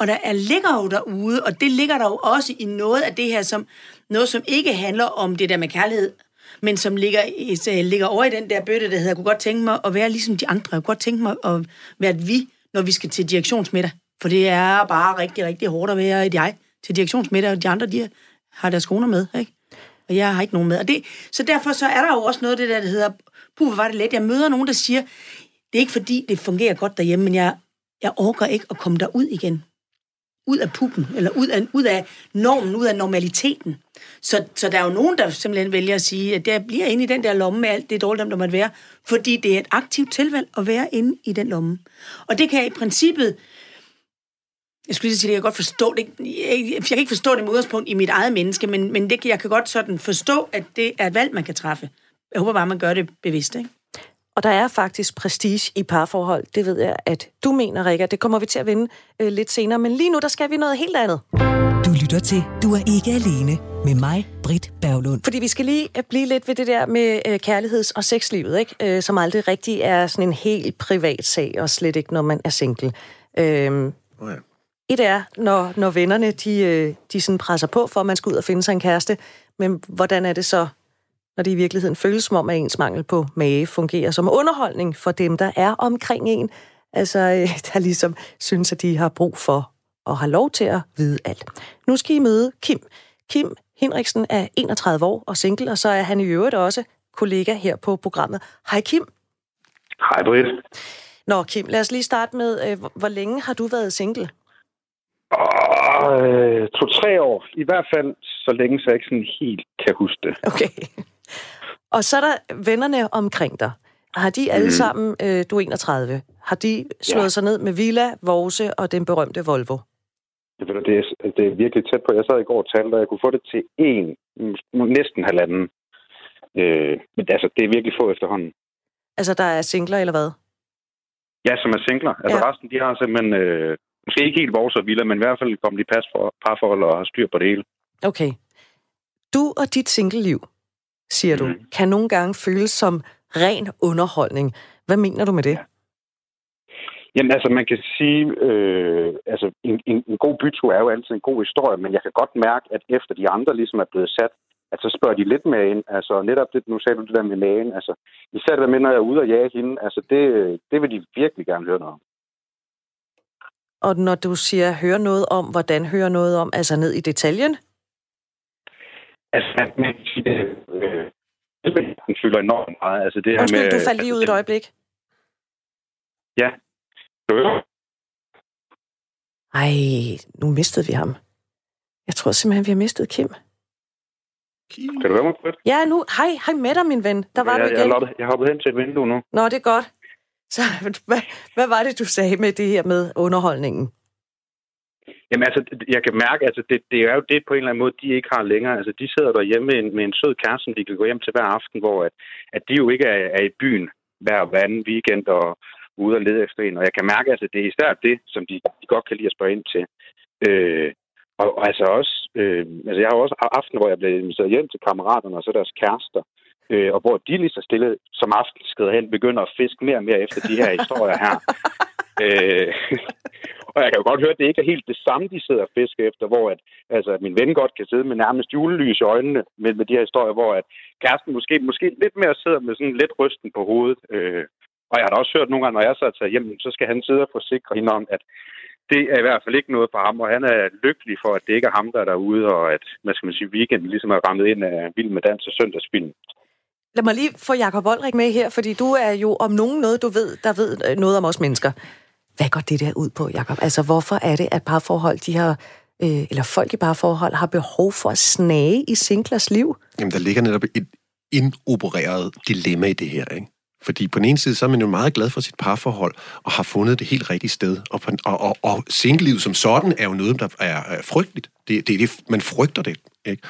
Og der er, ligger jo derude, og det ligger der jo også i noget af det her, som noget, som ikke handler om det der med kærlighed, men som ligger, så ligger over i den der bøtte, der hedder, jeg kunne godt tænke mig at være ligesom de andre. Jeg kunne godt tænke mig at være et vi, når vi skal til direktionsmiddag. For det er bare rigtig, rigtig hårdt at være et jeg til direktionsmiddag, og de andre, de har deres koner med, ikke? Og jeg har ikke nogen med. Og det, så derfor så er der jo også noget af det der, der hedder, puh, hvor var det let. Jeg møder nogen, der siger, det er ikke fordi, det fungerer godt derhjemme, men jeg, jeg orker ikke at komme derud igen. Ud af puppen, eller ud af, ud af normen, ud af normaliteten. Så, så der er jo nogen, der simpelthen vælger at sige, at jeg bliver inde i den der lomme med alt det dårligt, der måtte være, fordi det er et aktivt tilvalg at være inde i den lomme. Og det kan jeg i princippet, jeg skulle lige sige, det jeg kan godt forstå det. Jeg, jeg kan ikke forstå det med udgangspunkt i mit eget menneske, men, men det, kan- jeg kan godt sådan forstå, at det er et valg, man kan træffe. Jeg håber bare, man gør det bevidst, ikke? Og der er faktisk prestige i parforhold. Det ved jeg, at du mener, Rikke. Det kommer vi til at vende øh, lidt senere. Men lige nu, der skal vi noget helt andet. Du lytter til Du er ikke alene med mig, Britt Berglund. Fordi vi skal lige øh, blive lidt ved det der med øh, kærligheds- og sexlivet, ikke? Øh, som aldrig rigtig er sådan en helt privat sag, og slet ikke, når man er single. Øhm, Oh, ja. et er, når, når vennerne de, øh, de sådan presser på for, at man skal ud og finde sig en kæreste. Men hvordan er det så, når det i virkeligheden føles som om, at ens mangel på mage fungerer som underholdning for dem, der er omkring en? Altså, øh, <laughs> der ligesom synes, at de har brug for og har lov til at vide alt. Nu skal I møde Kim. Kim Henriksen er 31 år og single, og så er han i øvrigt også kollega her på programmet. Hej Kim. Hej Britt. Nå Kim, lad os lige starte med, øh, hvor- længe har du været single? Øh, to-tre år. I hvert fald så længe, så jeg ikke sådan helt kan huske det. Okay. Og så er der vennerne omkring dig. Har de alle Mhm. sammen, øh, du er 31, har de slået Ja. sig ned med Villa, Vorse og den berømte Volvo? Det, ved du, det, er, det er virkelig tæt på. Jeg sad i går og talte, og jeg kunne få det til en, næsten halvanden. Øh, men altså, det er virkelig få efterhånden. Altså, der er singler eller hvad? Ja, som er singler. Altså Ja. resten, de har simpelthen... Øh, måske ikke helt vores og vilder, men i hvert fald kommet i pas for parforhold og har styr på det hele. Okay. Du og dit singleliv, siger du, Mhm. kan nogle gange føles som ren underholdning. Hvad mener du med det? Jamen altså, man kan sige, øh, altså en, en, en god bytur er jo altid en god historie, men jeg kan godt mærke, at efter de andre ligesom er blevet sat, at så spørger de lidt mere ind. Altså netop det, nu sagde du det der med magen, altså især det der med, når jeg er ude og jage hende, altså det, det vil de virkelig gerne høre noget om. Og når du siger, høre noget om, hvordan høre noget om, altså ned i detaljen? Altså, man, man øh, den fylder enormt meget. Altså det her Undskyld, med, du faldt lige ud et altså, øjeblik. Ja. Ej, nu mistede vi ham. Jeg tror simpelthen, vi har mistet Kim. Kim. Kan du høre mig, Britt? Ja, nu. Hej, hej med dig, min ven. Der var jeg, du jeg, igen. jeg, hoppet, jeg hoppet hen til et vindue nu. Nå, det er godt. Så <laughs> hvad, hvad var det, du sagde med det her med underholdningen? Jamen altså, jeg kan mærke, altså det, det er jo det på en eller anden måde, de ikke har længere. Altså de sidder derhjemme med en, med en sød kæreste, som de kan gå hjem til hver aften, hvor at, at de jo ikke er, er i byen hver, hver anden weekend og ude og lede efter en. Og jeg kan mærke, altså det er især det, som de, de godt kan lide at spørge ind til. Øh, og, og altså også, øh, altså jeg har også aften, hvor jeg blev inviteret hjem til kammeraterne og så deres kærester, øh, og hvor de lige så stille som aften skrider hen, begynder at fiske mere og mere efter de her <laughs> historier her. øh, og jeg kan jo godt høre, at det ikke er helt det samme, de sidder og fisker efter, hvor at, altså, at min ven godt kan sidde med nærmest julelys i øjnene med, med de her historier, hvor at kæresten måske, måske lidt mere sidder med sådan lidt rysten på hovedet. Øh, og jeg har da også hørt nogle gange, når jeg så tager hjem, så skal han sidde og forsikre hende om, at det er i hvert fald ikke noget for ham, og han er lykkelig for, at det ikke er ham, der er derude, og at, hvad skal man sige, weekenden ligesom er rammet ind af Vild med Dans og Søndagsfilm. Lad mig lige få Jakob Oldrik med her, fordi du er jo om nogen noget, du ved, der ved øh, noget om os mennesker. Hvad går det der ud på, Jakob? Altså, hvorfor er det, at parforhold, de har, øh, eller folk i parforhold, har behov for at snage i singlers liv? Jamen, der ligger netop et indopereret dilemma i det her, ikke? Fordi på den ene side, så er man jo meget glad for sit parforhold, og har fundet det helt rigtige sted. Og, på, og, og, og singlelivet som sådan er jo noget, der er, er frygteligt. Det, det, det, man frygter det, ikke?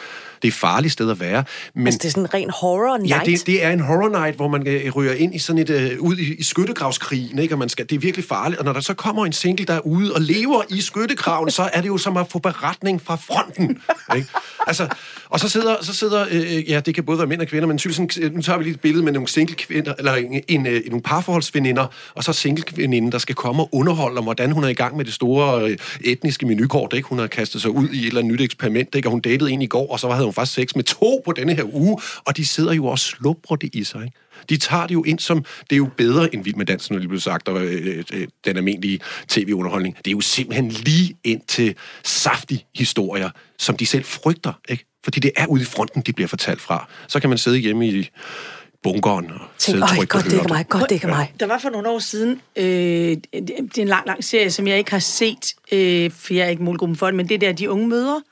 Det er et farligt sted at være. Men, Altså, det er sådan en ren horror night. Ja, det, det er en horror night, hvor man øh, ryger ind i sådan et, øh, ud i, i skyttegravskrigen, ikke? Og man skal, det er virkelig farligt. Og når der så kommer en single, der er ude og lever i skyttegraven, så er det jo som at få beretning fra fronten. Ikke? Altså, og så sidder, så sidder øh, ja, det kan både være mænd og kvinder, men sådan, øh, nu tager vi lige et billede med nogle single kvinder, eller en, en, øh, nogle parforholdsveninder, og så single kvinden, der skal komme og underholde om, hvordan hun er i gang med det store øh, etniske menukort, ikke? Hun har kastet sig ud i et eller andet nyt eksperiment, ikke? Og hun datede en i går, og så havde hun faktisk sex med to på denne her uge, og de sidder jo og slubrer det i sig, ikke? De tager det jo ind som, det er jo bedre end Vild med Dansen, når det blev sagt, og øh, øh, øh, den almindelige tv-underholdning. Det er jo simpelthen lige ind til saftige historier, som de selv frygter, ikke? Fordi det er ude i fronten, de bliver fortalt fra. Så kan man sidde hjemme i bunkeren og sidde trygt godt, det er mig, godt, det er mig. Der var for nogle år siden, øh, det er en lang, lang serie, som jeg ikke har set, øh, for jeg er ikke målgruppen for det, men det der, de unge mødre.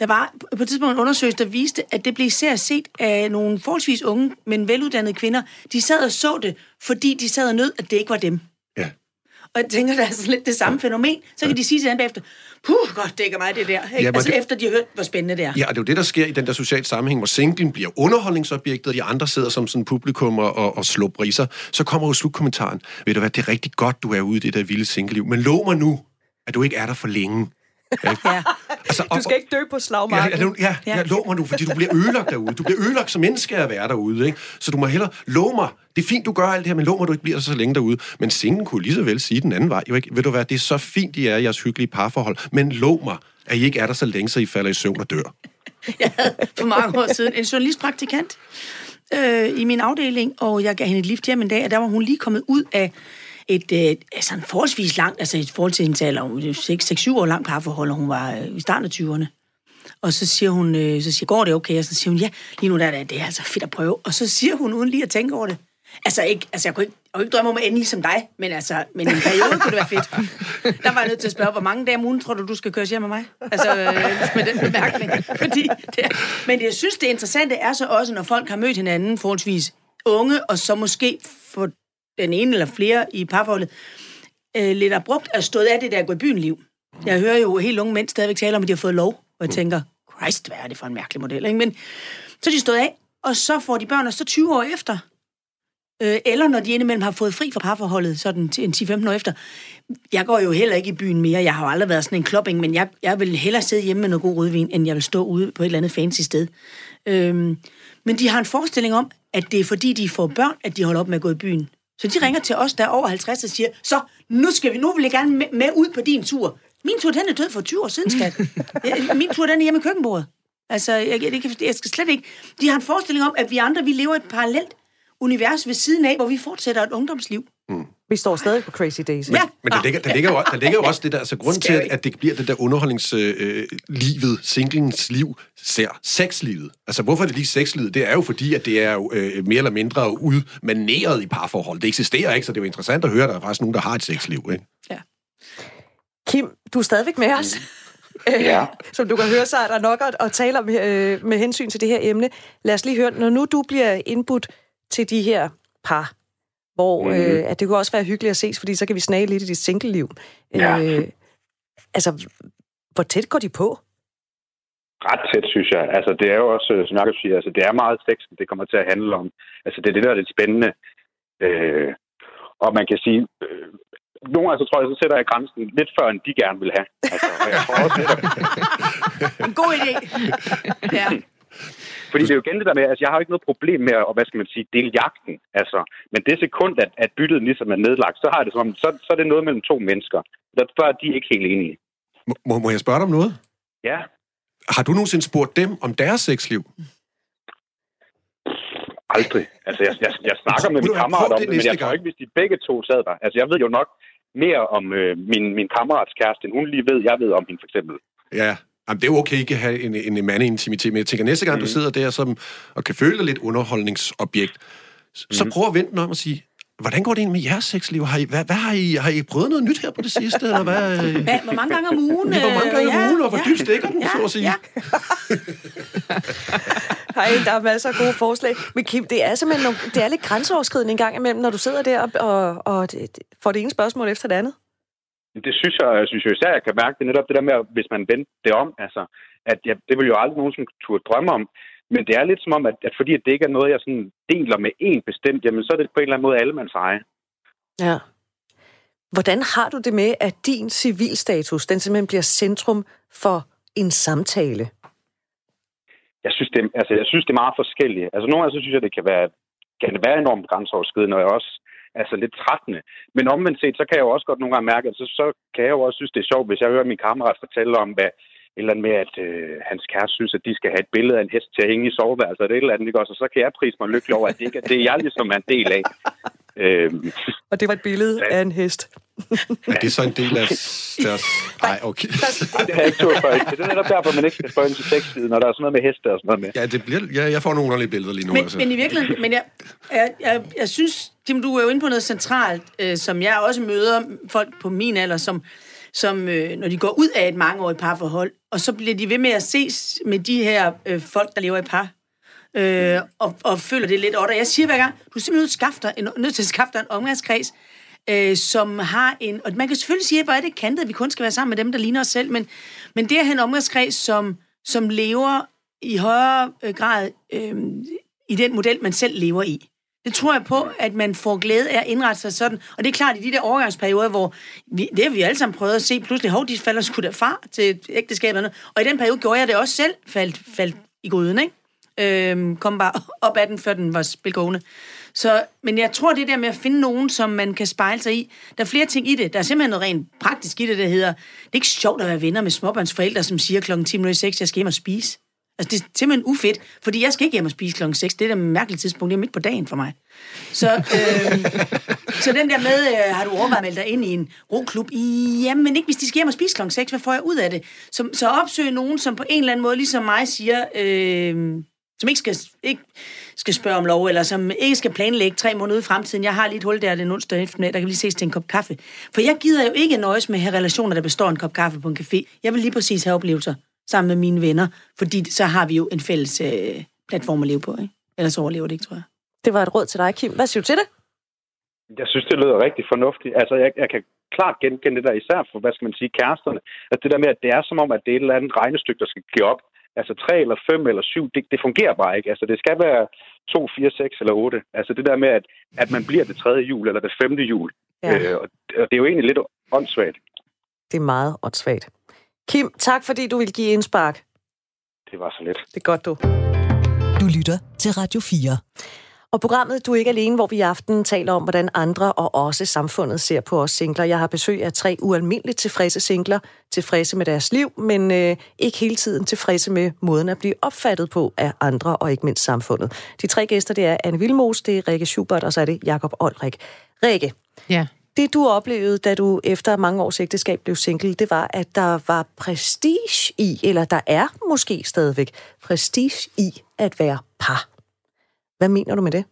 Der var på et tidspunkt en undersøgelse, der viste, at det blev især set af nogle forholdsvis unge, men veluddannede kvinder. De sad og så det, fordi de sad og nød, at det ikke var dem. Ja. <laughs> Og jeg tænker, der er sådan lidt det samme fænomen. Så kan de sige til hinanden bagefter, puh, godt dækker mig det der. Ikke? Jamen, altså det- efter de har hørt, hvor spændende det er. Ja, og det er jo det, der sker i den der sociale sammenhæng, hvor singlen bliver underholdningsobjektet, og de andre sidder som sådan publikum og, og, og slår briser. Så kommer jo slutkommentaren. Ved du hvad, det er rigtig godt, du er ude i det der vilde singleliv, men lov mig nu, at du ikke er der for længe. Ja. Altså, Du skal ikke dø på Ja, slagmarken. ja, ja, ja, lov mig nu, fordi du bliver ødelagt derude. Du bliver ødelagt som menneske at være derude, ikke? Så du må hellere love mig. Det er fint, du gør alt det her, men lov mig, du ikke bliver så længe derude. Men singen kunne lige så vel sige den anden vej. Jo, ikke? Ved du hvad, det er så fint, I er i jeres hyggelige parforhold, men lov mig, at I ikke er der så længe, så I falder i søvn og dør. Jeg havde for mange år siden en journalistpraktikant øh, i min afdeling, og jeg gav hende et lift hjem en dag, og der var hun lige kommet ud af et øh, altså en forholdsvis langt, altså i forhold til hendes alder, 6-7 år langt parforhold, og hun var øh, i starten af 20'erne. Og så siger hun, øh, så siger, går det okay? Og så siger hun, ja, lige nu der er det, er altså fedt at prøve. Og så siger hun, uden lige at tænke over det, altså, ikke, altså jeg kunne ikke, jeg kunne ikke drømme om at ende ligesom dig, men altså, men i en periode kunne det være fedt. <laughs> Der var jeg nødt til at spørge, hvor mange dage om ugen tror du, du skal køre hjem med mig? Altså, øh, med den bemærkning. Fordi det men jeg synes, det interessante er så også, når folk har mødt hinanden forholdsvis unge, og så måske få den ene eller flere i parforholdet, øh, lidt abrupt er stået af det der gå i byen liv. Jeg hører jo helt unge mænd stadigvæk tale om, at de har fået lov, og jeg tænker, Christ, hvad er det for en mærkelig model, ikke? Men så er de stået af, og så får de børn, og så 20 år efter, øh, eller når de indimellem har fået fri fra parforholdet, sådan til en 10-15 år efter. Jeg går jo heller ikke i byen mere, jeg har jo aldrig været sådan en klopping, men jeg, jeg vil hellere sidde hjemme med noget god rødvin, end jeg vil stå ude på et eller andet fancy sted. Øhm, men de har en forestilling om, at det er fordi, de får børn, at de holder op med at gå i byen. Så de ringer til os, der er over 50, og siger, så nu, skal vi, nu vil jeg gerne med, med ud på din tur. Min tur, den er død for 20 år siden, skat. <laughs> Min tur, den er hjemme i køkkenbordet. Altså, jeg, jeg, jeg, jeg skal slet ikke... De har en forestilling om, at vi andre, vi lever i et parallelt univers ved siden af, hvor vi fortsætter et ungdomsliv. Vi står stadig på Crazy Days. Ja, Men der ligger, der ligger, jo, der ligger jo også det der, altså grunden til, at, at det bliver det der underholdningslivet, øh, livet, singlens liv, ser sexlivet. Altså hvorfor er det lige sexlivet? Det er jo fordi, at det er jo, øh, mere eller mindre udmaneret i parforhold. Det eksisterer ikke, så det er jo interessant at høre, at der er faktisk nogen, der har et sexliv, ikke? Kim, du er stadigvæk med os. Ja. Som du kan høre, så er der nok at, at tale om øh, med hensyn til det her emne. Lad os lige høre, når nu du bliver indbudt til de her par, hvor Mhm. øh, at det kunne også være hyggeligt at ses, fordi så kan vi snage lidt i dit single-liv. Ja. Øh, altså, hvor tæt går de på? ret tæt, synes jeg. Altså, det er jo også, som Jacob siger, altså, det er meget sex, det kommer til at handle om. Altså, det er det, der er lidt spændende. Øh, og man kan sige, øh, nogle gange så tror jeg, så sætter jeg grænsen lidt før, end de gerne vil have. Altså, og jeg tror også netop, <laughs> En god idé. <laughs> Ja. Fordi det er jo igen det der med, altså, jeg har jo ikke noget problem med at, hvad skal man sige, dele jagten. Altså, men det sekund, at, at byttet ligesom er nedlagt, så har det som om, så, så er det noget mellem to mennesker. Der, der er de ikke helt enige. Må, må, jeg spørge dig om noget? Ja, Har du nogensinde spurgt dem om deres sexliv? Aldrig. Altså, jeg, jeg, jeg snakker med min kammerat om det men jeg tror ikke, hvis de begge to sad der. Altså, jeg ved jo nok mere om øh, min, min kammerats kæreste, end hun lige ved, jeg ved om hende, for eksempel. Ja, Jamen, det er jo okay ikke at have en, en, en mandeintimitet, men jeg tænker, næste gang mm. du sidder der som, og kan føle dig lidt underholdningsobjekt, så prøv at vente den om og sige, hvordan går det ind med jeres sexliv? Har I, hvad, hvad har, I, har I prøvet noget nyt her på det sidste? Eller hvad? Hvad, hvor mange gange om ugen? Ja, hvor mange gange om øh, ugen, og hvor dybt stikker den, så at sige? Ja. <laughs> Hej, der er masser af gode forslag. Men Kim, det er simpelthen nogle, det er lidt grænseoverskridende en gang imellem, når du sidder der og, og, og det, får det ene spørgsmål efter det andet. Det synes jeg, jeg synes jo især, jeg kan mærke det netop det der med, hvis man vendte det om, altså, at jeg, det vil jo aldrig nogen som turde drømme om, men det er lidt som om, at, at fordi det ikke er noget, jeg sådan deler med en bestemt, jamen så er det på en eller anden måde allemands eje. Ja. Hvordan har du det med, at din civilstatus, den simpelthen bliver centrum for en samtale? jeg synes, det, altså, jeg synes, det er meget forskelligt. Altså, nogle gange så synes jeg, det kan være, kan det være enormt grænseoverskridende, og jeg også altså, lidt trættende. Men omvendt set, så kan jeg jo også godt nogle gange mærke, at så, så kan jeg jo også synes, det er sjovt, hvis jeg hører min kammerat fortælle om, hvad eller andet med, at øh, hans kæreste synes, at de skal have et billede af en hest til at hænge i soveværelset, eller et eller andet, ikke også? Og så kan jeg prise mig lykkelig over, at det ikke er det, jeg ligesom er en del af. Øhm, Og det var et billede Ja. af en hest. Er det så en del af <laughs> deres... Nej, okay. <laughs> det har jeg ikke før. ikke? Det er netop derfor, man ikke skal spørge ind til sexsiden, når der er sådan noget med heste og sådan noget med. Ja, det bliver, ja, jeg får nogle underlige billeder lige nu. Men, altså. men i virkeligheden, men jeg, jeg, jeg, jeg synes, Tim, du er jo inde på noget centralt, øh, som jeg også møder folk på min alder, som, som øh, når de går ud af et mangeårigt parforhold, og så bliver de ved med at ses med de her øh, folk, der lever i par, øh, og, og føler det lidt over. Jeg siger hver gang, du er simpelthen nødt til at skaffe dig en, nødt til at skaffe dig en omgangskreds øh, som har en... Og man kan selvfølgelig sige, at hvor er det kantet, at vi kun skal være sammen med dem, der ligner os selv, men, men det er en omgangskreds, som, som lever i højere øh, grad øh, i den model, man selv lever i. Det tror jeg på, at man får glæde af at indrette sig sådan. Og det er klart, i de der overgangsperioder, hvor vi, det har vi alle sammen prøvet at se, pludselig, hov, de falder sgu da far til ægteskaberne. Og i den periode gjorde jeg det også selv, faldt, faldt i gryden, ikke? Øhm, kom bare <laughs> op ad den, før den var spilgående. Så, men jeg tror, det der med at finde nogen, som man kan spejle sig i, der er flere ting i det. Der er simpelthen noget rent praktisk i det, der hedder, det er ikke sjovt at være venner med småbørnsforældre, som siger klokken 10.06, jeg skal hjem og spise. Altså, det er simpelthen ufedt, fordi jeg skal ikke hjem og spise klokken 6. Det er da et mærkeligt tidspunkt. Det er midt på dagen for mig. Så, øh, <laughs> så den der med, øh, har du overvejet at melde dig ind i en roklub? Jamen ikke, hvis de skal hjem og spise klokken 6. Hvad får jeg ud af det? Så, så opsøg nogen, som på en eller anden måde, ligesom mig, siger... Øh, som ikke skal, ikke skal spørge om lov, eller som ikke skal planlægge tre måneder ud i fremtiden. Jeg har lige et hul der den onsdag eftermiddag, der kan vi lige ses til en kop kaffe. For jeg gider jo ikke nøjes med at have relationer, der består af en kop kaffe på en café. Jeg vil lige præcis have oplevelser sammen med mine venner, fordi så har vi jo en fælles øh, platform at leve på. Ikke? Ellers overlever det ikke, tror jeg. Det var et råd til dig, Kim. Hvad siger du til det? Jeg synes, det lyder rigtig fornuftigt. Altså, jeg, jeg kan klart genkende det der, især for, hvad skal man sige, kæresterne. At det der med, at det er som om, at det er et eller andet regnestykke, der skal give op. Altså tre eller fem eller syv, det, det fungerer bare ikke. Altså det skal være to, fire, seks eller otte. Altså det der med, at, at man bliver det tredje jul eller det femte jul. Ja. Øh, og det er jo egentlig lidt åndssvagt. Det er meget åndssvagt. Kim, tak fordi du vil give indspark. Det var så lidt. Det er godt, du. Du lytter til Radio 4. Og programmet Du er ikke alene, hvor vi i aften taler om, hvordan andre og også samfundet ser på os singler. Jeg har besøg af tre ualmindeligt tilfredse singler, tilfredse med deres liv, men øh, ikke hele tiden tilfredse med måden at blive opfattet på af andre og ikke mindst samfundet. De tre gæster, det er Anne Vilmos, det er Rikke Schubert, og så er det Jakob Olrik. Rikke, Ja. Det du oplevede, da du efter mange års ægteskab blev single, det var, at der var prestige i, eller der er måske stadigvæk prestige i at være par. Hvad mener du med det?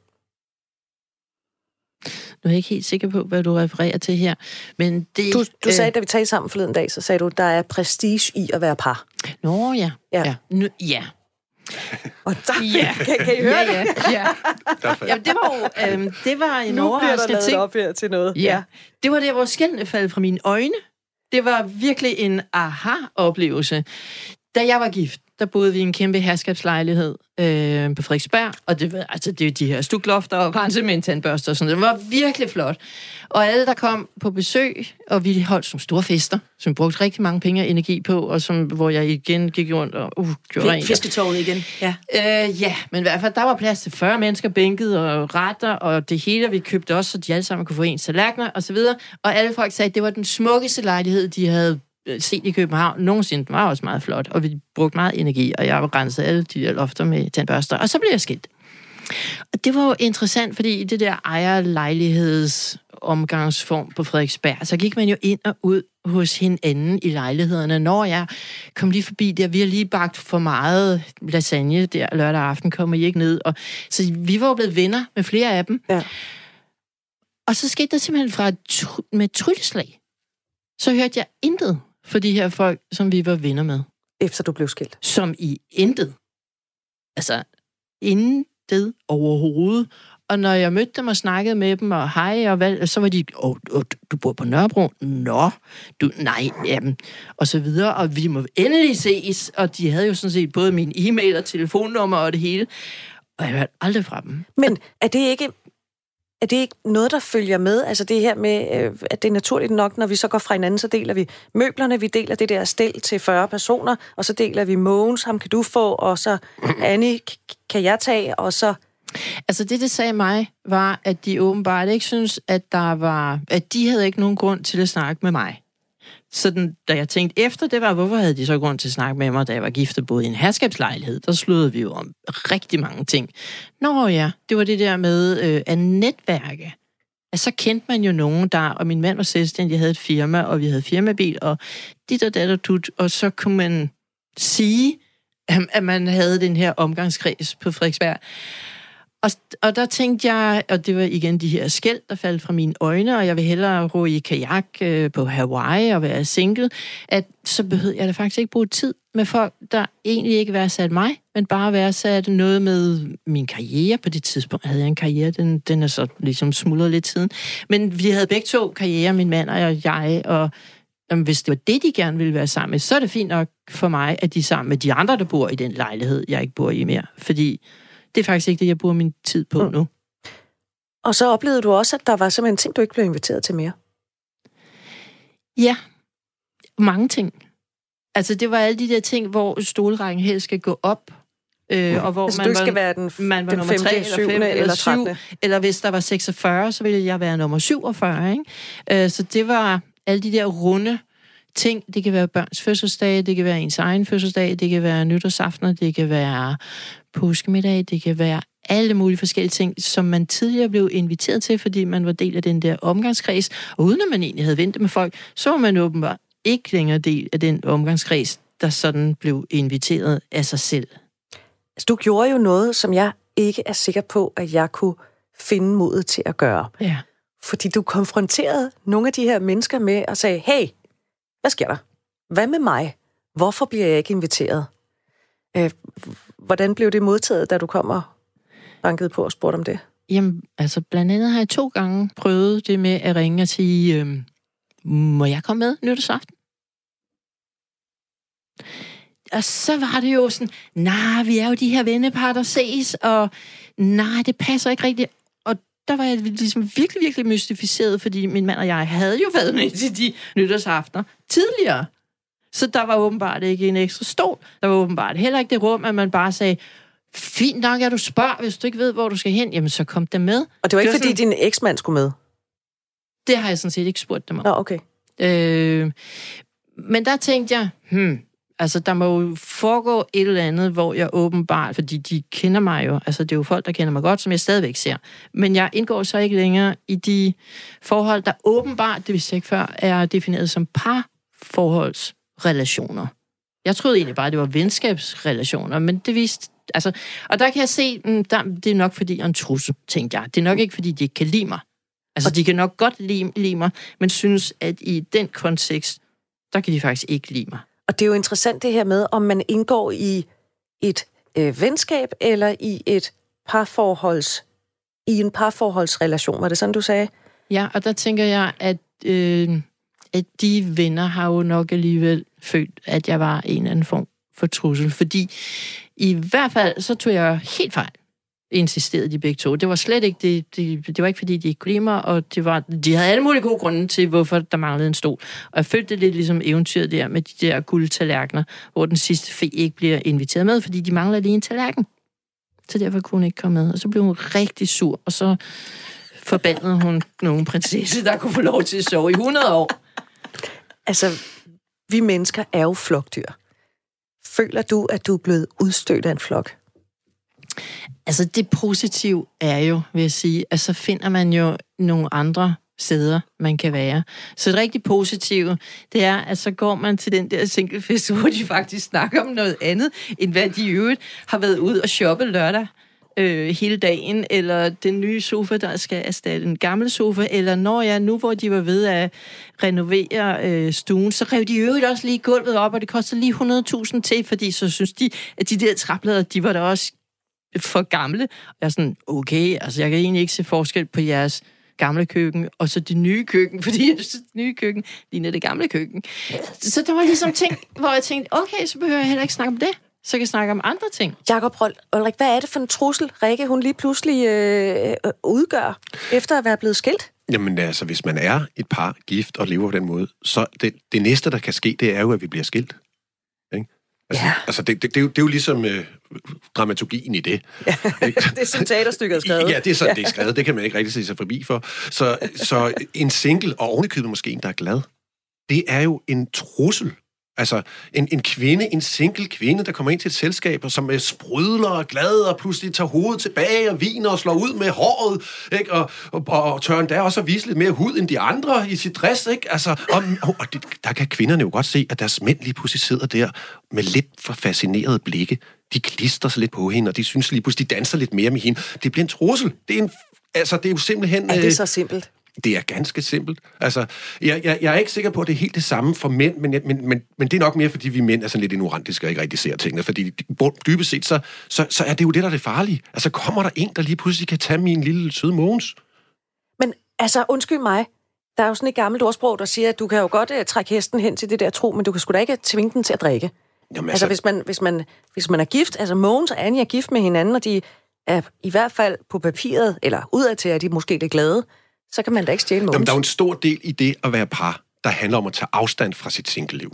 Nu er jeg ikke helt sikker på, hvad du refererer til her. Men det, Du, du øh, sagde, da vi talte sammen forleden dag, så sagde du, der er prestige i at være par. Nå ja. Ja. Ja. Nu, ja. Og der, Ja. kan, kan I høre ja, det? ja, ja. ja, det var jo øhm, det var en Nu overraskende ting. op her til noget. Ja. Det var der, hvor skældene faldt fra mine øjne. Det var virkelig en aha-oplevelse. Da jeg var gift, der boede vi i en kæmpe herskabslejlighed øh, på Frederiksberg, og det var altså det er de her stuklofter og rense med en tandbørste og sådan noget. Det var virkelig flot. Og alle, der kom på besøg, og vi holdt som store fester, som brugte rigtig mange penge og energi på, og som, hvor jeg igen gik rundt og uh, gjorde rent. Fisketoget igen. Ja. Øh, ja, men i hvert fald, der var plads til 40 mennesker bænket og retter, og det hele, vi købte også, så de alle sammen kunne få en tallerkener og så videre. Og alle folk sagde, at det var den smukkeste lejlighed, de havde set i København. Nogensinde Den var også meget flot, og vi brugte meget energi, og jeg renset alle de der lofter med tandbørster, og så blev jeg skilt. Og det var jo interessant, fordi i det der ejerlejligheds omgangsform på Frederiksberg, så gik man jo ind og ud hos hinanden i lejlighederne. Når jeg kom lige forbi der, vi har lige bagt for meget lasagne der lørdag aften, kommer I ikke ned. Og, så vi var jo blevet venner med flere af dem. Ja. Og så skete der simpelthen fra et tr- med et trylleslag. Så hørte jeg intet for de her folk, som vi var venner med. Efter du blev skilt. Som i intet. Altså, intet overhovedet. Og når jeg mødte dem og snakkede med dem, og hej, og hvad, så var de, åh, oh, du bor på Nørrebro? Nå, du, nej, jamen, og så videre, og vi må endelig ses, og de havde jo sådan set både min e-mail og telefonnummer og det hele, og jeg hørte aldrig fra dem. Men er det ikke er det ikke noget, der følger med? Altså det her med, øh, at det er naturligt nok, når vi så går fra hinanden, så deler vi møblerne, vi deler det der stel til 40 personer, og så deler vi Mogens, ham kan du få, og så Annie kan jeg tage, og så... Altså det, det sagde mig, var, at de åbenbart ikke synes, at der var, at de havde ikke nogen grund til at snakke med mig sådan, da jeg tænkte efter, det var, hvorfor havde de så grund til at snakke med mig, da jeg var gift og boede i en herskabslejlighed? Der sluttede vi jo om rigtig mange ting. Nå ja, det var det der med øh, at netværke. Altså, så kendte man jo nogen der, og min mand var selvstændig, jeg havde et firma, og vi havde firmabil, og dit og dat og tut, og så kunne man sige, at man havde den her omgangskreds på Frederiksberg. Og, og der tænkte jeg, og det var igen de her skæld, der faldt fra mine øjne, og jeg vil hellere ro i kajak øh, på Hawaii og være single, at så behøvede jeg da faktisk ikke bruge tid med folk, der egentlig ikke værdsat mig, men bare værdsat noget med min karriere. På det tidspunkt havde jeg en karriere, den, den er så ligesom smuldret lidt siden. Men vi havde begge to karriere, min mand og jeg, og jamen, hvis det var det, de gerne ville være sammen med, så er det fint nok for mig, at de er sammen med de andre, der bor i den lejlighed, jeg ikke bor i mere. Fordi det er faktisk ikke det, jeg bruger min tid på mm. nu. Og så oplevede du også, at der var simpelthen ting, du ikke blev inviteret til mere. Ja, mange ting. Altså, det var alle de der ting, hvor stolrækken helst skal gå op, Øh, og hvor altså, man du ikke var, skal være den, man var den nummer 5., 3 eller 5 eller, eller 7, 13. eller hvis der var 46, så ville jeg være nummer 47. Ikke? Øh, så det var alle de der runde ting. Det kan være børns fødselsdag, det kan være ens egen fødselsdag, det kan være nytårsaftener, det kan være påskemiddag, det kan være alle mulige forskellige ting, som man tidligere blev inviteret til, fordi man var del af den der omgangskreds. Og uden at man egentlig havde ventet med folk, så var man åbenbart ikke længere del af den omgangskreds, der sådan blev inviteret af sig selv. Altså, du gjorde jo noget, som jeg ikke er sikker på, at jeg kunne finde modet til at gøre. Ja. Fordi du konfronterede nogle af de her mennesker med og sagde, hey, hvad sker der? Hvad med mig? Hvorfor bliver jeg ikke inviteret? Øh, hvordan blev det modtaget, da du kom og bankede på og spurgte om det? Jamen, altså blandt andet har jeg to gange prøvet det med at ringe og sige, øh, må jeg komme med nytårsaften? Og så var det jo sådan, nej, vi er jo de her vennepar, der ses, og nej, det passer ikke rigtigt. Der var jeg ligesom virkelig, virkelig mystificeret, fordi min mand og jeg havde jo været <laughs> med til de nytårsaftener tidligere. Så der var åbenbart ikke en ekstra stol. Der var åbenbart heller ikke det rum, at man bare sagde, fint nok, at du spørger, hvis du ikke ved, hvor du skal hen, jamen så kom der med. Og det var ikke, Det var fordi din eksmand skulle med? Det har jeg sådan set ikke spurgt dem om. Nå, okay. Øh, men der tænkte jeg, hmm, altså der må jo foregå et eller andet, hvor jeg åbenbart, fordi de kender mig jo, altså det er jo folk, der kender mig godt, som jeg stadigvæk ser. Men jeg indgår så ikke længere i de forhold, der åbenbart, det vidste jeg ikke før, er defineret som parforholdsrelationer. Jeg troede egentlig bare, det var venskabsrelationer, men det viste, altså, og der kan jeg se, mm, der, det er nok fordi jeg er en trusse, tænkte jeg. Det er nok ikke fordi, de ikke kan lide mig. Altså, de kan nok godt lide, lide mig, men synes, at i den kontekst, der kan de faktisk ikke lide mig. Og det er jo interessant det her med, om man indgår i et øh, venskab eller i et parforholds i en parforholdsrelation. Var det sådan, du sagde? Ja, og der tænker jeg, at, øh, at de venner har jo nok alligevel følt, at jeg var en eller anden form for trussel. Fordi i hvert fald, så tog jeg helt fejl insisterede de begge to. Det var slet ikke det, det, det var ikke fordi, de ikke kunne lide mig, og det var, de havde alle mulige gode grunde til, hvorfor der manglede en stol. Og jeg følte det lidt ligesom eventyret der med de der guldtallerkener, hvor den sidste fe ikke bliver inviteret med, fordi de mangler lige en tallerken. Så derfor kunne hun ikke komme med. Og så blev hun rigtig sur, og så forbandede hun nogle prinsesse, der kunne få lov til at sove i 100 år. Altså, vi mennesker er jo flokdyr. Føler du, at du er blevet udstødt af en flok? Altså det positive er jo, vil jeg sige, at så finder man jo nogle andre steder, man kan være. Så det rigtig positive, det er, at så går man til den der singlefest, <laughs> hvor de faktisk snakker om noget andet, end hvad de i øvrigt har været ude og shoppe lørdag øh, hele dagen, eller den nye sofa, der skal erstatte den gamle sofa, eller når jeg nu, hvor de var ved at renovere øh, stuen, så rev de i øvrigt også lige gulvet op, og det koster lige 100.000 til, fordi så synes de, at de der træplader, de var da også for gamle. Og jeg er sådan, okay, altså jeg kan egentlig ikke se forskel på jeres gamle køkken, og så det nye køkken, <laughs> fordi jeg synes, det nye køkken ligner det gamle køkken. Så der var ligesom ting, <laughs> hvor jeg tænkte, okay, så behøver jeg heller ikke snakke om det. Så kan jeg snakke om andre ting. Jakob Ulrik, hvad er det for en trussel, Rikke, hun lige pludselig øh, øh, udgør, efter at være blevet skilt? Jamen altså, hvis man er et par gift og lever på den måde, så det, det næste, der kan ske, det er jo, at vi bliver skilt. Altså, Ja. altså det, det, det, er jo, det er jo ligesom øh, dramaturgien i det. Ikke? <laughs> Det er sådan teaterstykket er <laughs> skrevet. Ja, det er sådan, det er skrevet. Det kan man ikke rigtig se sig forbi for. Så, så en single, og ovenikøbet måske en, der er glad, det er jo en trussel. Altså, en, en kvinde, en single kvinde, der kommer ind til et selskab, og som er sprudler og glad, og pludselig tager hovedet tilbage og viner og slår ud med håret, ikke? Og, og, og tør endda også at vise lidt mere hud end de andre i sit dress, ikke? Altså, og, og det, der kan kvinderne jo godt se, at deres mænd lige pludselig sidder der med lidt for fascinerede blikke. De klister sig lidt på hende, og de synes lige pludselig, de danser lidt mere med hende. Det bliver en trussel. Det er en Altså, det er jo simpelthen... Er det så simpelt? Det er ganske simpelt. Altså, jeg, jeg, jeg er ikke sikker på, at det er helt det samme for mænd, men, men, men, men det er nok mere, fordi vi mænd er sådan lidt ignorantiske og ikke rigtig ser tingene. Fordi dybest set, så, så, så er det jo det, der er det farlige. Altså, kommer der en, der lige pludselig kan tage min lille søde Mogens? Men altså, undskyld mig. Der er jo sådan et gammelt ordsprog, der siger, at du kan jo godt uh, trække hesten hen til det der tro, men du kan sgu da ikke tvinge den til at drikke. Jamen, altså, altså hvis, man, hvis, man, hvis man er gift, altså Mogens og Annie er gift med hinanden, og de er i hvert fald på papiret, eller udadtil er de måske lidt glade, så kan man da ikke stjæle Mogens. Jamen, der er jo en stor del i det at være par, der handler om at tage afstand fra sit single-liv.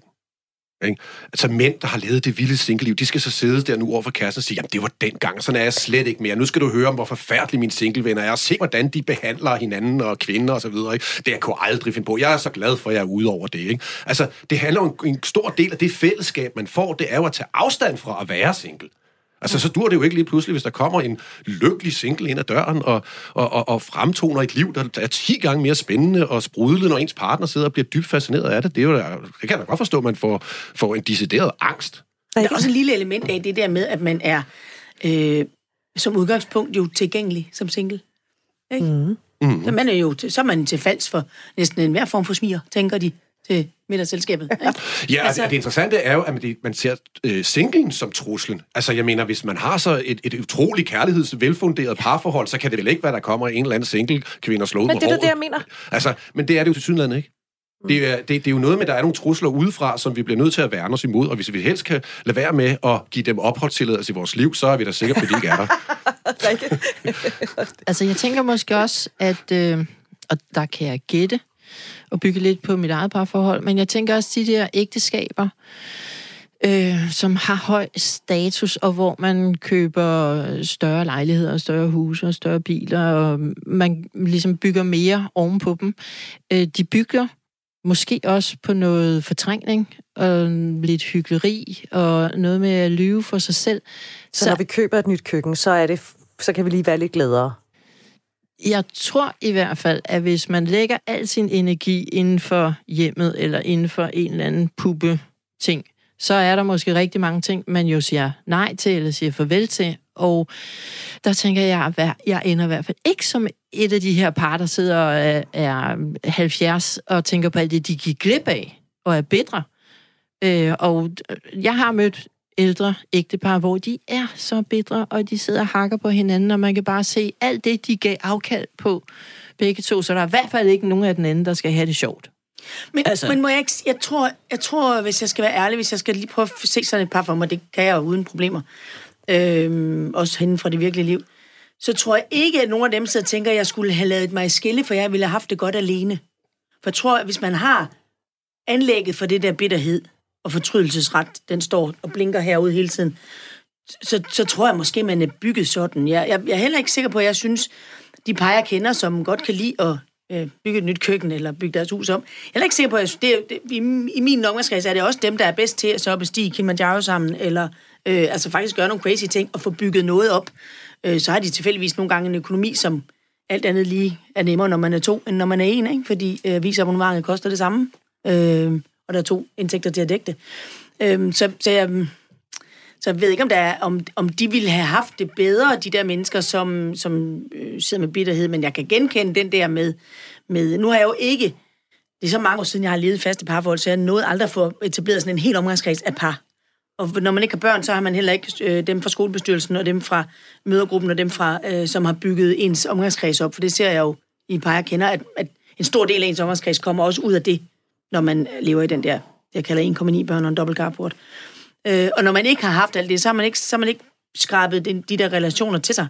Ikke? Altså mænd, der har levet det vilde single-liv, de skal så sidde der nu over for kæresten og sige, jamen det var dengang, sådan er jeg slet ikke mere. Nu skal du høre om, hvor forfærdelig mine singlevenner er, og se, hvordan de behandler hinanden og kvinder og så videre. Ikke? Det jeg kunne aldrig finde på. Jeg er så glad for, at jeg er ude over det. Ikke? Altså, det handler om en, en stor del af det fællesskab, man får, det er jo at tage afstand fra at være single. Altså, så dur det jo ikke lige pludselig, hvis der kommer en lykkelig single ind ad døren og, og, og, og fremtoner et liv, der er 10 gange mere spændende og sprudlende, når ens partner sidder og bliver dybt fascineret af det. Det, er jo, det kan jeg da godt forstå, at man får, får en decideret angst. Der er også et lille element af det der med, at man er øh, som udgangspunkt jo tilgængelig som single. Ikke? Mm. Mm. Så, man er jo, så er man til falds for næsten enhver form for smiger, tænker de til middagsselskabet. Ikke? ja, altså, det interessante er jo, at man, man ser øh, singlen som truslen. Altså, jeg mener, hvis man har så et, et utroligt kærligheds, velfunderet parforhold, så kan det vel ikke være, der kommer en eller anden single kvinde og slået Men det er det, jeg mener. Altså, men det er det jo til synligheden ikke. Det er, det, det er jo noget med, at der er nogle trusler udefra, som vi bliver nødt til at værne os imod, og hvis vi helst kan lade være med at give dem opholdstilladelse i vores liv, så er vi da sikre på, at de ikke er der. <laughs> altså, jeg tænker måske også, at, øh, og der kan jeg gætte, og bygge lidt på mit eget parforhold. Men jeg tænker også, de der ægteskaber, øh, som har høj status, og hvor man køber større lejligheder, større huse og større biler, og man ligesom bygger mere ovenpå dem. Øh, de bygger måske også på noget fortrængning, og lidt hyggeleri, og noget med at lyve for sig selv. Så, så når vi køber et nyt køkken, så, er det, så kan vi lige være lidt gladere? Jeg tror i hvert fald, at hvis man lægger al sin energi inden for hjemmet, eller inden for en eller anden puppe ting, så er der måske rigtig mange ting, man jo siger nej til, eller siger farvel til. Og der tænker jeg, at jeg ender i hvert fald ikke som et af de her par, der sidder og er 70 og tænker på alt det, de gik glip af, og er bedre. Øh, og jeg har mødt ældre ægtepar, hvor de er så bedre, og de sidder og hakker på hinanden, og man kan bare se alt det, de gav afkald på begge to, så der er i hvert fald ikke nogen af den anden, der skal have det sjovt. Men, altså. men må jeg ikke... Jeg tror, jeg tror, hvis jeg skal være ærlig, hvis jeg skal lige prøve at se sådan et par for mig, det kan jeg jo uden problemer, øhm, også hende fra det virkelige liv, så tror jeg ikke, at nogen af dem sidder og tænker, at jeg skulle have lavet mig skille, for jeg ville have haft det godt alene. For jeg tror, at hvis man har anlægget for det der bitterhed, og fortrydelsesret, den står og blinker herude hele tiden, så, så tror jeg måske, man er bygget sådan. Jeg, jeg, jeg er heller ikke sikker på, at jeg synes, de par, jeg kender, som godt kan lide at øh, bygge et nyt køkken eller bygge deres hus om. Jeg er heller ikke sikker på, at det, det, i, i min omgangskreds er det også dem, der er bedst til at så bestige Kilimanjaro sammen, eller øh, altså faktisk gøre nogle crazy ting og få bygget noget op. Øh, så har de tilfældigvis nogle gange en økonomi, som alt andet lige er nemmere, når man er to, end når man er en, ikke? fordi øh, visabonnementet koster det samme. Øh, og der er to indtægter til at dække det. Øhm, så, så, jeg, mm, så jeg ved ikke, om, der er, om, om de ville have haft det bedre, de der mennesker, som, som øh, sidder med bitterhed, men jeg kan genkende den der med, med, nu har jeg jo ikke, det er så mange år siden, jeg har levet faste parforhold, så jeg nåede aldrig at få etableret sådan en helt omgangskreds af par. Og når man ikke har børn, så har man heller ikke øh, dem fra skolebestyrelsen, og dem fra mødergruppen, og dem fra, øh, som har bygget ens omgangskreds op. For det ser jeg jo i par, jeg kender, at, at en stor del af ens omgangskreds kommer også ud af det når man lever i den der, jeg kalder 1,9 børn og en dobbelt carport. Øh, og når man ikke har haft alt det, så har man ikke, så har man ikke skrabet den, de der relationer til sig.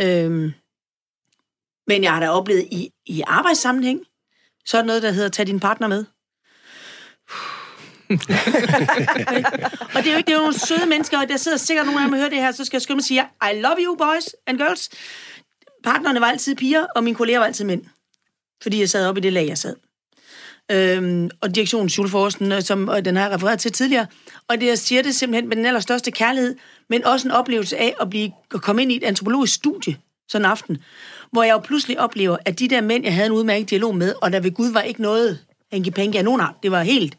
Øh, men jeg har da oplevet i, i arbejdssammenhæng, så er noget, der hedder, tag din partner med. <laughs> og det er jo ikke det er jo nogle søde mennesker, og der sidder sikkert nogle af dem og hører det her, så skal jeg skynde mig sige, I love you boys and girls. Partnerne var altid piger, og mine kolleger var altid mænd. Fordi jeg sad op i det lag, jeg sad øhm, og direktionen Schulforsten, øh, som øh, den har jeg refereret til tidligere. Og det, jeg siger det simpelthen med den allerstørste kærlighed, men også en oplevelse af at, blive, at komme ind i et antropologisk studie sådan en aften, hvor jeg jo pludselig oplever, at de der mænd, jeg havde en udmærket dialog med, og der ved Gud var ikke noget hanky-panky af nogen art. Det var helt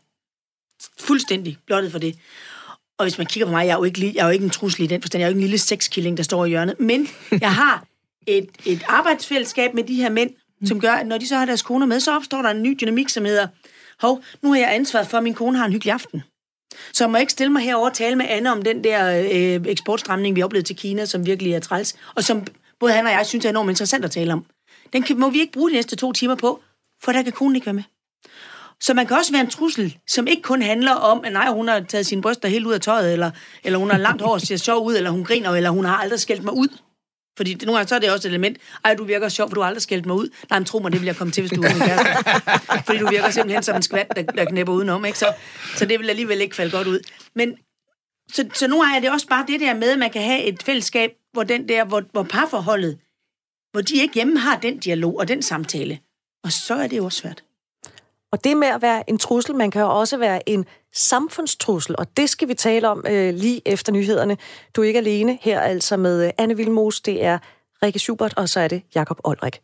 fuldstændig blottet for det. Og hvis man kigger på mig, jeg er jo ikke, jeg er jo ikke en trussel i den forstand, jeg er jo ikke en lille sexkilling, der står i hjørnet, men jeg har et, et arbejdsfællesskab med de her mænd, Mm. som gør, at når de så har deres koner med, så opstår der en ny dynamik, som hedder, hov, nu har jeg ansvaret for, at min kone har en hyggelig aften. Så jeg må ikke stille mig herover og tale med Anne om den der øh, eksportstramning, vi oplevede til Kina, som virkelig er træls, og som både han og jeg synes er enormt interessant at tale om. Den kan, må vi ikke bruge de næste to timer på, for der kan konen ikke være med. Så man kan også være en trussel, som ikke kun handler om, at nej, hun har taget sine bryster helt ud af tøjet, eller, eller hun har langt hår og ser sjov ud, eller hun griner, eller hun har aldrig skældt mig ud. Fordi nogle gange så er det også et element, ej, du virker sjov, for du har aldrig skældt mig ud. Nej, men tro mig, det vil jeg komme til, hvis du er min kæreste. <laughs> Fordi du virker simpelthen som en skvat, der, der knæpper udenom, ikke? Så, så det vil alligevel ikke falde godt ud. Men så, så nu er det også bare det der med, at man kan have et fællesskab, hvor den der, hvor, hvor parforholdet, hvor de ikke hjemme har den dialog og den samtale. Og så er det jo også svært. Og det med at være en trussel, man kan jo også være en samfundstrussel, og det skal vi tale om øh, lige efter nyhederne. Du er ikke alene her altså med øh, Anne Vilmos, det er Rikke Schubert, og så er det Jakob Olrik.